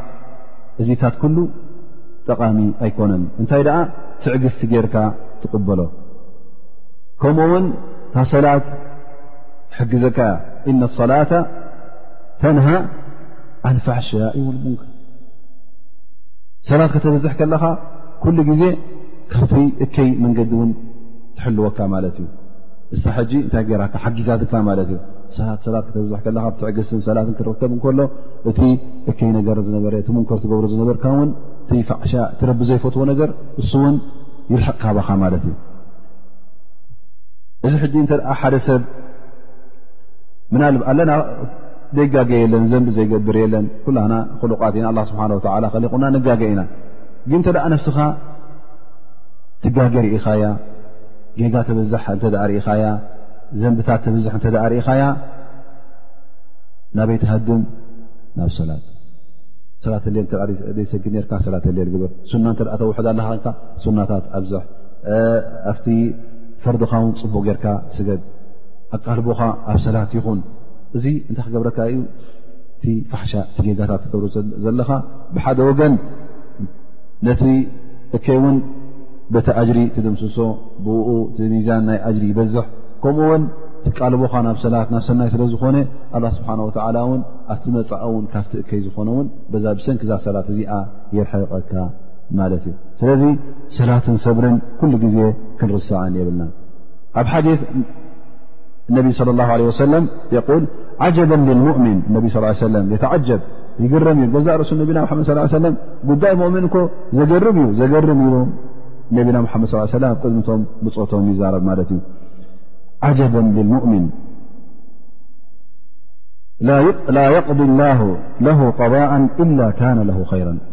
እዚታት ኩሉ ጠቓሚ ኣይኮነን እንታይ ደኣ ትዕግስቲ ጌይርካ ትቕበሎ ከምኡ ውን እታ ሰላት ትሕግዘካ እያ እነ ኣሰላተ ተንሃ ኣንፋሕሸያ እዩ ልቡንከ ሰላት ከተበዝሕ ከለኻ ኩሉ ግዜ ካብቲ እከይ መንገዲ እውን ትሕልወካ ማለት እዩ እሳ ሕጂ እንታይ ገይራካ ሓጊዛትካ ማለት እዩ ሰላት ሰላት ከተብዝሕ ከለካ ብትዕግስትን ሰላትን ክርከብ እንከሎ እቲ እከይ ነገር ዝነበረ እቲ ሙንከር ትገብሮ ዝነበርካ እውን እቲ ፋዕሻ ትረቢ ዘይፈትዎ ነገር እሱ እውን ይርሕቕ ካባኻ ማለት እዩ እዚ ሕጂ እንተ ሓደ ሰብ ምና ኣለና ዘይጋገ የለን ዘንቢ ዘይገብር የለን ኩላና ክሉቓት ኢና ኣ ስብሓ ወላ ከሊቑና ንጋገ ኢና ግን እንተ ነፍስኻ ትጋገር ኢኻያ ጌጋ ተብዛሕ እንተ ርኢኻያ ዘንብታት ተብዝሕ እንተ ርኢኻያ ናበይ ትሃድም ናብ ሰላት ሰላት ሌል ዘይሰግድ ርካ ሰላት ሌል ግብር ሱና እተ ተውሕድ ኣለካ ሱናታት ኣብዝሕ ኣብቲ ፈርድኻ ውን ፅቡቕ ጌርካ ስገድ ኣቃልቦኻ ኣብ ሰላት ይኹን እዚ እንታይ ክገብረካ እዩ እቲ ፋሓሻ እቲ ጌጋታት ትገብሩ ዘለኻ ብሓደ ወገን ነቲ እከይ እውን በቲ ኣጅሪ ትድምስሶ ብኡ ሚዛን ናይ ኣጅሪ ይበዝሕ ከምኡ ውን ትቃልቦኻ ናብ ሰላት ናብ ሰናይ ስለ ዝኾነ ኣላ ስብሓን ወተላ እውን ኣብቲ መፃኢ እውን ካብቲ እከይ ዝኾነ እውን በዛ ብሰንኪዛ ሰላት እዚኣ የርሕርቐካ ማለት እዩ ስለዚ ሰላትን ሰብርን ኩሉ ግዜ ክንርስዓን የብልና ኣብ ሓዲ ነቢ صለ ላه ለ ወሰለም የል ዓጀበ ልሙእምን ነቢ ስ ሰለም የተዓጀብ ይግርም እዩ ገዛእ ርእሱ ነቢና ሓመድ ስ ሰለም ጉዳይ ሙእምን እኮ ዘገርም እዩ ዘገርም እዩ ነቢና ሓመድ ስ ሰለም ኣብ ቅድሚቶም ብፆቶም ይዛረብ ማለት እዩ ዓጀበ ልሙእምን ላ የቕض ላ ለ ض ኢላ ካነ ለ ይራ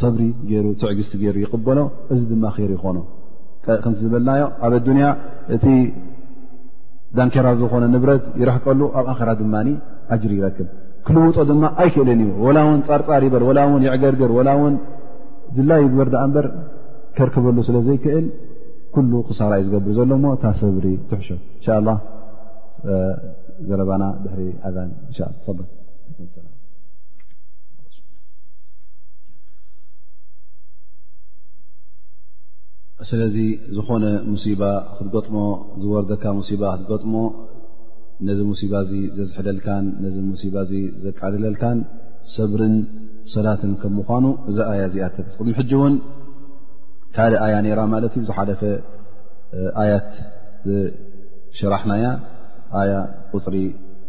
ሰብሪ ገይሩ ትዕግስቲ ገይሩ ይቕበሎ እዚ ድማ ር ይኾኖ ከምቲ ዝበልናዮ ኣብ ኣዱንያ እቲ ዳንኬራ ዝኾነ ንብረት ይረሕቀሉ ኣብ ኣራ ድማ ኣጅሪ ይረክብ ክልውጦ ድማ ኣይክእልን እዩ ወላ ውን ፃርፃር ይበር ወላ ውን ይዕገርግር ወላ ውን ድላ ይግበር ዳኣ እንበር ከርክበሉ ስለ ዘይክእል ኩሉ ክሳራ እዩ ዝገብር ዘሎ ሞ እታ ሰብሪ ትሕሾ እንሻ ላ ዘረባና ድሕሪ ኣዛን ን ስለዚ ዝኾነ ሙሲባ ክትገጥሞ ዝወርደካ ሙሲባ ክትገጥሞ ነዚ ሙሲባ እዚ ዘዝሕደልካን ነዚ ሙሲባ እዚ ዘቃልለልካን ሰብርን ሰላትን ከም ምኳኑ እዛ ኣያ እዚኣ ተርስ ቅድሚ ሕጂ እውን ካልእ ኣያ ነይራ ማለት እዩ ዝሓደፈ ኣያት ዝሸራሕናያ ኣያ ቁፅሪ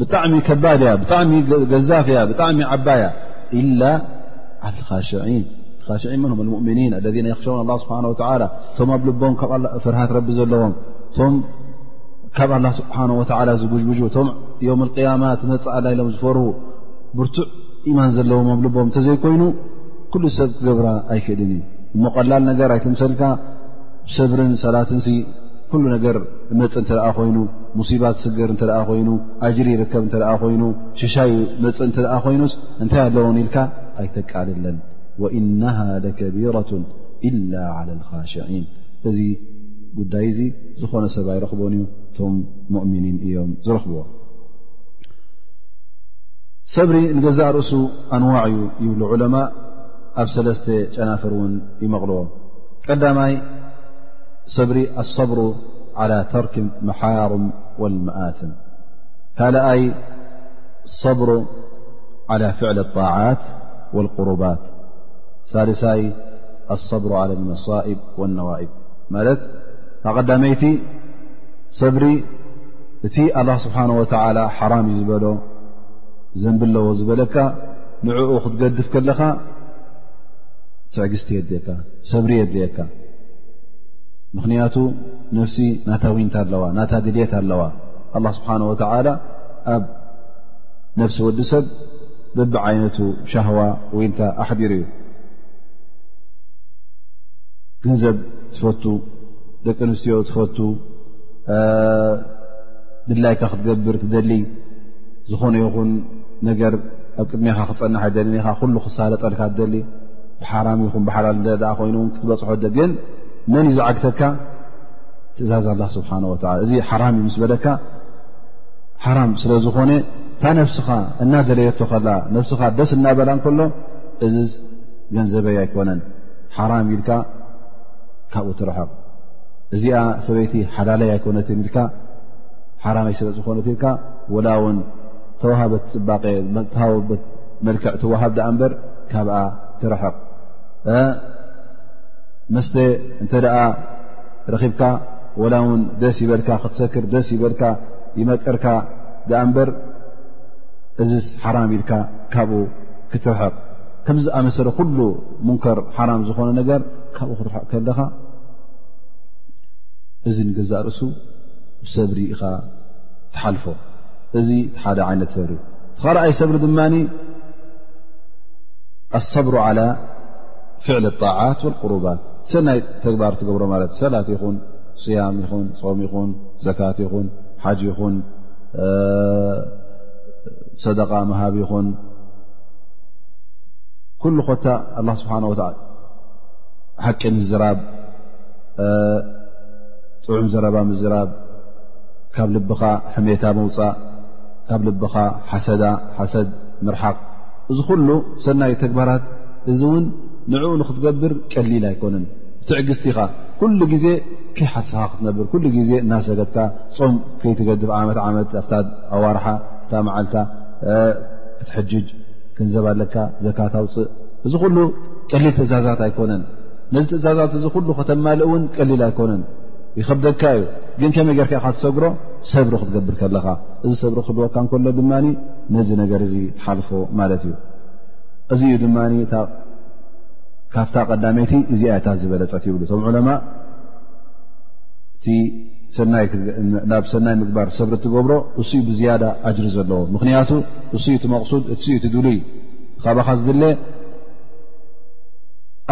ብጣዕሚ ከባድ እያ ብጣዕሚ ገዛፍ እያ ብጣዕሚ ዓባያ ኢላ ዓልኻሸዒን ኻሸዒን መንም ልሙእምኒን ኣለذ የኽሸውን ኣላ ስብሓን ወተላ እቶም ኣብ ልቦም ካብ ፍርሃት ረቢ ዘለዎም እቶም ካብ ኣላ ስብሓን ወተላ ዝጉጅጉጅ እቶም ዮም ቅያማ ትመፅእ ኣላ ኢሎም ዝፈር ብርቱዕ ኢማን ዘለዎም ኣብ ልቦም እንተዘይኮይኑ ኩሉ ሰብ ክገብራ ኣይክእልን እዩ እሞ ቀላል ነገር ኣይትምሰልካ ሰብርን ሰላትን ኩሉ ነገር መፅ እተ ኮይኑ ሙሲባ ትስገር እተ ኮይኑ ኣጅሪ ይርከብ እተ ኮይኑ ሽሻይ መፅ እተ ኮይኑ እንታይ ኣለዎን ኢልካ ኣይተቃልለን ወእነሃ ለከቢረቱ ኢላ ዓላ ልካሽዒን እዚ ጉዳይ እዚ ዝኾነ ሰብ ኣይረኽቦን እዩ እቶም ሙእምኒን እዮም ዝረኽብዎ ሰብሪ ንገዛእ ርእሱ ኣንዋዕ እዩ ይብሉ ዑለማ ኣብ ሰለስተ ጨናፍር እውን ይመቕልዎ ቀዳማይ صبሪ الصبر على ترك المحارم والمآثم هلኣي الصبر على فعل الطاعات والقربات ثلثي الصبر على المسائب والنوائب مت قدميت صبሪ እቲ الله سبحانه وتعلى حرم زبل ዘنبلዎ ዝبለك نع ختገدف كلኻ ትዕግስቲ የድልየካ ሰብሪ የድልየካ ምኽንያቱ ነፍሲ ናታ ዊንታ ኣለዋ ናታ ድልት ኣለዋ ኣላ ስብሓን ወተላ ኣብ ነፍሲ ወዲ ሰብ በቢ ዓይነቱ ሻህዋ ዊንታ ኣሕዲሩ እዩ ገንዘብ ትፈቱ ደቂ ኣንስትዮ ትፈቱ ድላይካ ክትገብር ትደሊ ዝኾነ ይኹን ነገር ኣብ ቅድሜኻ ክፀንሕ ኣይደልን ኢኻ ኩሉ ክሳለጠልካ ደሊ ብሓራም ይኹን ብሓላል እደ ኮይኑ ውን ክትበፅሖ ደ ግን መን እዩ ዝዓግተካ ትእዛዝ ኣላ ስብሓን ወላ እዚ ሓራም እዩ ምስ በለካ ሓራም ስለ ዝኾነ እታ ነፍስኻ እናደለየቶ ከላ ነፍስኻ ደስ እናበላ ከሎ እዚ ገንዘበይ ኣይኮነን ሓራም ኢልካ ካብኡ ትርሕቕ እዚኣ ሰበይቲ ሓላለይ ኣይኮነትን ኢልካ ሓራመይ ስለ ዝኾነት ኢልካ ወላ ውን ተዋህበት ፅባቐ ተሃወበት መልክዕ ትዋሃብ ድኣ እምበር ካብኣ ትረሕቕ መስተ እንተ ደኣ ረኺብካ ወላ ውን ደስ ይበልካ ክትሰክር ደስ ይበልካ ይመቅርካ ድኣ እምበር እዚ ሓራም ኢልካ ካብኡ ክትርሕቕ ከምዚ ዝኣመሰለ ኩሉ ሙንከር ሓራም ዝኾነ ነገር ካብኡ ክትርሕቕ ከለኻ እዚ ንገዛእ ርእሱ ብሰብሪ ኢኻ ትሓልፎ እዚ ሓደ ዓይነት ሰብሪ ተኻልኣይ ሰብሪ ድማ ኣሰብሩ ዓላ ፍዕሊ ጣዓት ወቁሩባት ሰናይ ተግባር ትገብሮ ማለት እዩ ሰላት ይኹን ስያም ይኹን ፆም ይኹን ዘካት ይኹን ሓጅ ይኹን ሰደቃ መሃብ ይኹን ኩሉ ኮታ ኣላ ስብሓን ወላ ሓቂ ምዝራብ ጥዑም ዘረባ ምዝራብ፣ ካብ ልብኻ ሕሜታ ምውፃእ፣ ካብ ልብኻ ሓሰዳ ሓሰድ ምርሓቕ እዚ ኩሉ ሰናይ ተግባራት እዚ እውን ንዕኡ ንክትገብር ቀሊል ኣይኮነን። ትዕግስቲ ኢኻ ኩሉ ግዜ ከይሓስኻ ክትነብር ኩሉ ግዜ እናሰገትካ ፆም ከይትገድብ ዓመት ዓመት ኣፍታ ኣዋርሓ እፍታ መዓልታ ክትሕጅጅ ገንዘብ ኣለካ ዘካታውፅእ እዚ ኩሉ ቀሊል ትእዛዛት ኣይኮነን። ነዚ ትእዛዛት እዚ ኩሉ ከተማልእ እውን ቀሊል ኣይኮነን ይኸብደካ እዩ ግን ከመይ ጌርካ ካ ትሰግሮ ሰብሪ ክትገብር ከለኻ እዚ ሰብሪ ክህልወካ እንከሎ ድማ ነዚ ነገር እዚ ትሓልፎ ማለት እዩ እዚ እዩ ድማ ካብታ ቀዳመይቲ እዚኣ ታ ዝበለፀት ይብሉ እቶም ዑለማ እቲ ናብ ሰናይ ምግባር ሰብሪ እትገብሮ እሱ ዩ ብዝያዳ ኣጅሪ ዘለዎ ምኽንያቱ እሱ ዩ እቲ መቕሱድ እእቲ ድሉይ ካባኻ ዝድለ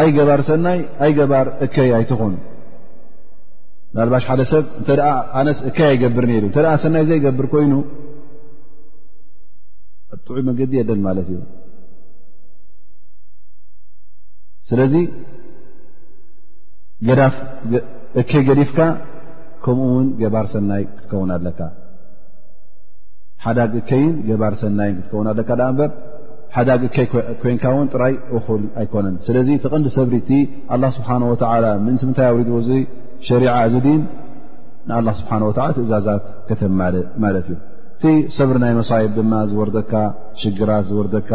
ኣይ ገባር ሰናይ ኣይ ገባር እከይ ኣይትኹን ናልባሽ ሓደ ሰብ እተ ኣነስ እከይ ኣይገብርን እየ እተ ሰናይ ዘይገብር ኮይኑ ኣብ ጥዑይ መንገዲ የለን ማለት እዩ ስለዚ ገዳፍ እከይ ገዲፍካ ከምኡ ውን ገባር ሰናይ ክትከውን ኣለካ ሓዳግ እከይን ገባር ሰናይን ክትከውን ኣለካ ዳኣ እበር ሓዳግ እከይ ኮንካ ውን ጥራይ እኹል ኣይኮነን ስለዚ ተቐንዲ ሰብሪ እቲ ኣላ ስብሓን ወላ ምእንቲ ምንታይ ኣውሪድዎ እዚ ሸሪዓ እዚ ዲን ንኣላ ስብሓን ወላ ትእዛዛት ከተማልእ ማለት እዩ እቲ ሰብሪ ናይ መሳይብ ድማ ዝወርደካ ሽግራት ዝወርደካ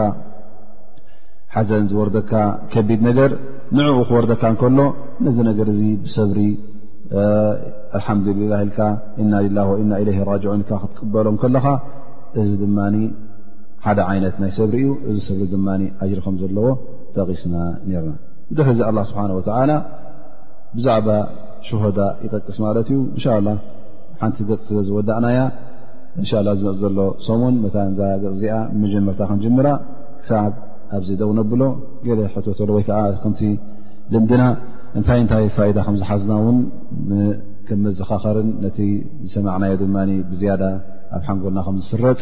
ሓዘን ዝወርደካ ከቢድ ነገር ንዕኡ ክወርደካ እንከሎ ነዚ ነገር እዚ ብሰብሪ ኣልሓምዱላ ኢልካ እና ላ ወእና ኢለ ራጅዑን ኢልካ ክትቅበሎም ከለኻ እዚ ድማ ሓደ ዓይነት ናይ ሰብሪ እዩ እዚ ሰብሪ ድማ ኣጅሪ ከም ዘለዎ ጠቒስና ነርና ብድሕሪ እዚ ኣላ ስብሓን ወተዓላ ብዛዕባ ሽሆዳ ይጠቅስ ማለት እዩ እንሻ ላ ሓንቲ ገፅ ስለ ዝወዳእናያ እንሻ ላ ዝመፅ ዘሎ ሰሙን መታ እዛ ገፅ እዚኣ መጀመርታ ክንጅምራ ክሳብ ኣብዚ ደው ነብሎ ገለ ሕተተሎ ወይ ከዓ ከምቲ ልምድና እንታይ እንታይ ፋይዳ ከም ዝሓዝና እውን ከም መዘኻኸርን ነቲ ዝሰማዕናዮ ድማ ብዝያዳ ኣብ ሓንጎልና ከም ዝስረፅ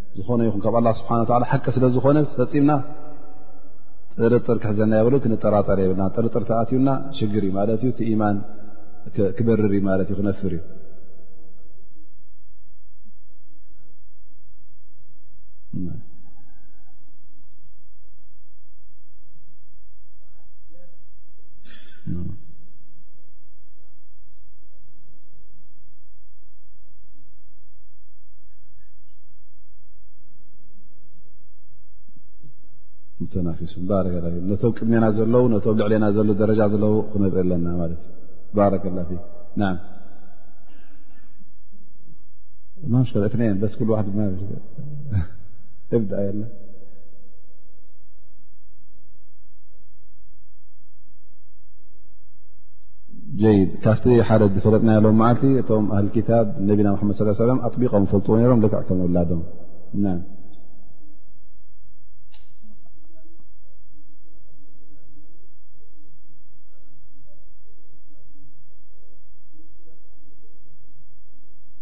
ዝኾነ ይኹን ካብ ኣላ ስብሓ ላ ሓቂ ስለ ዝኾነ ፈፂምና ጥርጥር ክሕዘና የብሉ ክንጠራጠር የብልና ጥርጥር ተኣትዩና ሽግር እዩ ማለት እዩ ቲ ኢማን ክበርር እዩ ማለት እዩ ክነፍር እዩ ተናፊሱ ባረ ነቶም ቅድሜና ዘለዉ ነቶም ልዕሌና ዘለ ደረጃ ዘለዉ ክንርኢ ኣለና ማለት እዩ ባረ ማሽከለትንየን በስ ኩሉ ዋሕድ እብድኣ የለ ጀይድ ካብቲ ሓደ ዝፈለጥናዮ ሎም መዓልቲ እቶም ኣህል ክታብ ነቢና መሓመድ ስ ሰለ ኣጥቢቆም ፈልጥዎ ነሮም ልክዕ ከም ውላዶም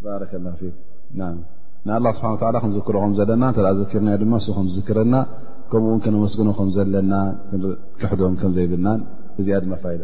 ባረከ ላ ፊክ ንኣላ ስብሓን ወላ ክንዝክሮ ከም ዘለና እተ ዘኪርናዮ ድማ ንሱ ከም ዝዝክረና ከምኡውን ከነመስግኖ ከም ዘለና ክንክሕዶም ከም ዘይብልናን እዚኣ ድማ ፋይዳ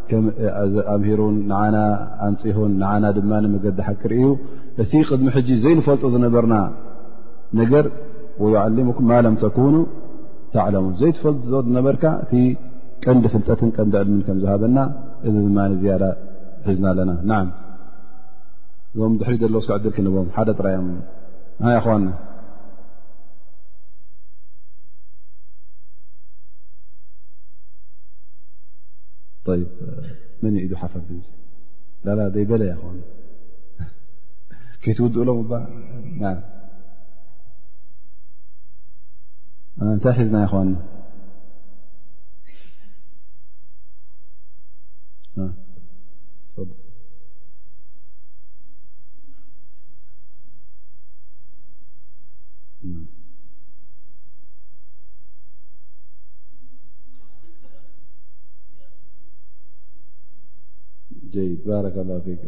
ኣምሂሩን ንዓና ኣንፅሁን ንዓና ድማ መገዲ ሓቂ ርእዩ እቲ ቅድሚ ሕጂ ዘይንፈልጦ ዝነበርና ነገር ወዩዓሊሙኩም ማ ለም ተኩኑ ተዕለሙን ዘይትፈልጦ ዝነበርካ እቲ ቀንዲ ፍልጠትን ቀንዲ ዕልምን ከም ዝሃበና እዚ ድማ ዝያዳ ሒዝና ኣለና ና እዞም ድሕሪ ዘለ ስከ ዕድል ክንቦም ሓደ ጥራዮም ናይ ኣክዋና طيب من يقيده حفر اا دي بل ياوان كتدقلتاحزنا ياخوانا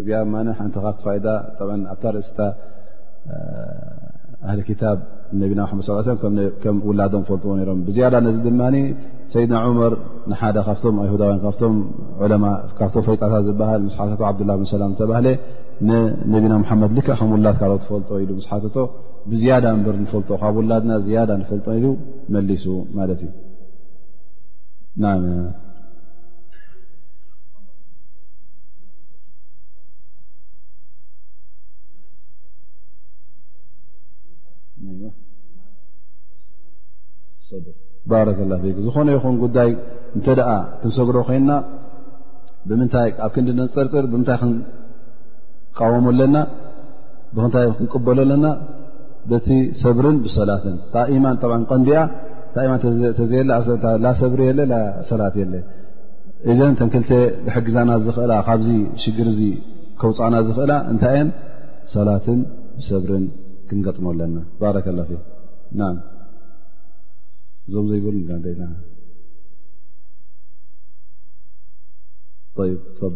እዚኣ ማ ሓንቲ ካፍቲ ፋይዳ ኣብታ ርእስታ ኣህሊ ክታብ ነቢና መድ ስ ከም ውላዶም ፈልጥዎ ሮም ብዝያዳ ነዚ ድማ ሰይድና ዑመር ንሓደ ካብቶም ኣይሁዳውያን ካብቶም ዑለማ ካብቶም ፈጣታ ዝበሃል ምስ ሓተቶ ዓብዱላ ብን ሰላም ዝተባህለ ንነቢና ሓመድ ልክ ከም ውላድ ካል ትፈልጦ ኢሉ ምስ ሓተቶ ብዝያዳ እበር ንፈልጦ ካብ ውላድና ዝያዳ ንፈልጦ ኢሉ መሊሱ ማለት እዩ ባረከላ ፊክ ዝኾነ ይኹን ጉዳይ እንተ ደኣ ክንሰግሮ ኮይንና ብምንታይ ኣብ ክንዲ ነፀርፅር ብምንታይ ክንቃወሙ ኣለና ብምንታይ ክንቅበሎ ኣለና በቲ ሰብርን ብሰላትን ጣኢማን ጠብዓ ቀንዲኣ ዳእማ ተዘየለ ላ ሰብሪ የለ ላ ሰላት የለ እዘን ተን ክልተ ብሕግዛና ዝኽእላ ካብዚ ሽግር ዚ ከውፃእና ዝኽእላ እንታይ እየን ሰላትን ብሰብርን ክንገጥሞ ኣለና ባረከ ላ ና እዞም ዘይብሉ ና ይ ትፈ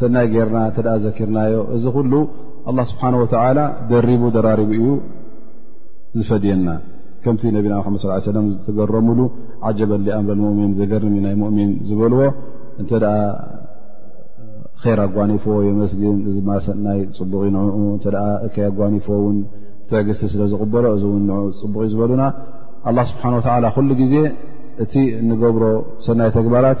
ሰናይ ጌርና እተ ዘኪርናዮ እዚ ኩሉ ኣላ ስብሓን ወተላ ደሪቡ ደራሪቡ እዩ ዝፈድየና ከምቲ ነቢና መሓመድ ስ ሰለም ዝተገረምሉ ዓጀበን ኣምረ ሙእሚን ዘገርም ናይ ሙእሚን ዝበልዎ እንተ ራ ኣጓኒፎዎ የመስግን እዚ ማ ሰናይ ፅቡቕ ዩ ንኡ እተ እከይ ኣጓኒፎዎ ውን ትዕግስቲ ስለ ዝቕበሎ እዚ ውን ን ፅቡቕ እዩ ዝበሉና ኣላ ስብሓን ወተላ ኩሉ ግዜ እቲ እንገብሮ ሰናይ ተግባራት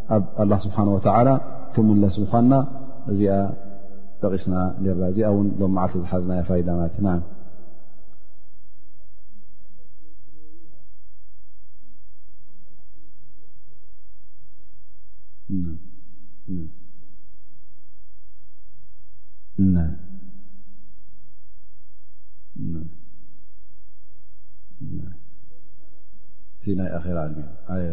ኣብ ኣላ ስብሓን ወተላ ክምለስ ምኳና እዚኣ ጠቂስና ርና እዚኣ እውን ሎ መዓልቲ ዝሓዝናዮ ፋይዳ ማለት ና ቲ ናይ ኣራ ኣዩ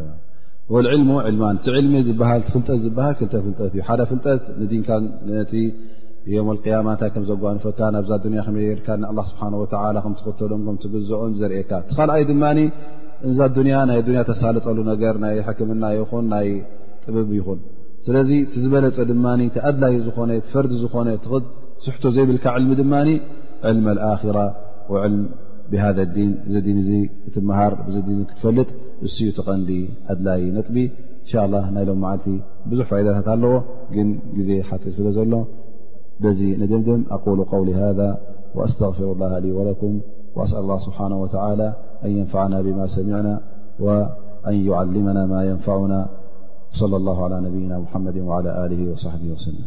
ወልዕልሙ ዕልማን እቲ ዕልሚ ዝበሃል ፍልጠት ዝበሃል ክልተ ፍልጠት እዩ ሓደ ፍልጠት ንዲንካን ነቲ ዮም ኣልቅያማ እንታይ ከም ዘጓንፈካ ናብዛ ዱንያ ከመይ ጌርካ ንኣላ ስብሓን ወተዓላ ከም ትኽተሎም ከም ትግዝኦን ዘርእካ እቲ ካልኣይ ድማ እዛ ኣዱንያ ናይ ኣዱንያ ተሳልጠሉ ነገር ናይ ሕክምና ይኹን ናይ ጥብብ ይኹን ስለዚ እቲ ዝበለፀ ድማ እቲ ኣድላይ ዝኾነ ፈርዲ ዝኾነ ትስሕቶ ዘይብልካ ዕልሚ ድማ ዕልሚ ኣልኣኪራ ወዕልም ብሃ ዲን እዚ ዲን እዚ ትምሃር ን تفلጥ ي تن قدلي نطب إنشاء الله لم معلت بح فئدت لዎ ن سل ل نمم أقول قول هذا وأستغفر الله لي ولكم وأسأل الله سبحانه وتعلى أن ينفعنا بما سمعنا وأن يعلمنا ما ينفعنا وصلى الله على نبينا محمد وعلى له وصحبه وسلم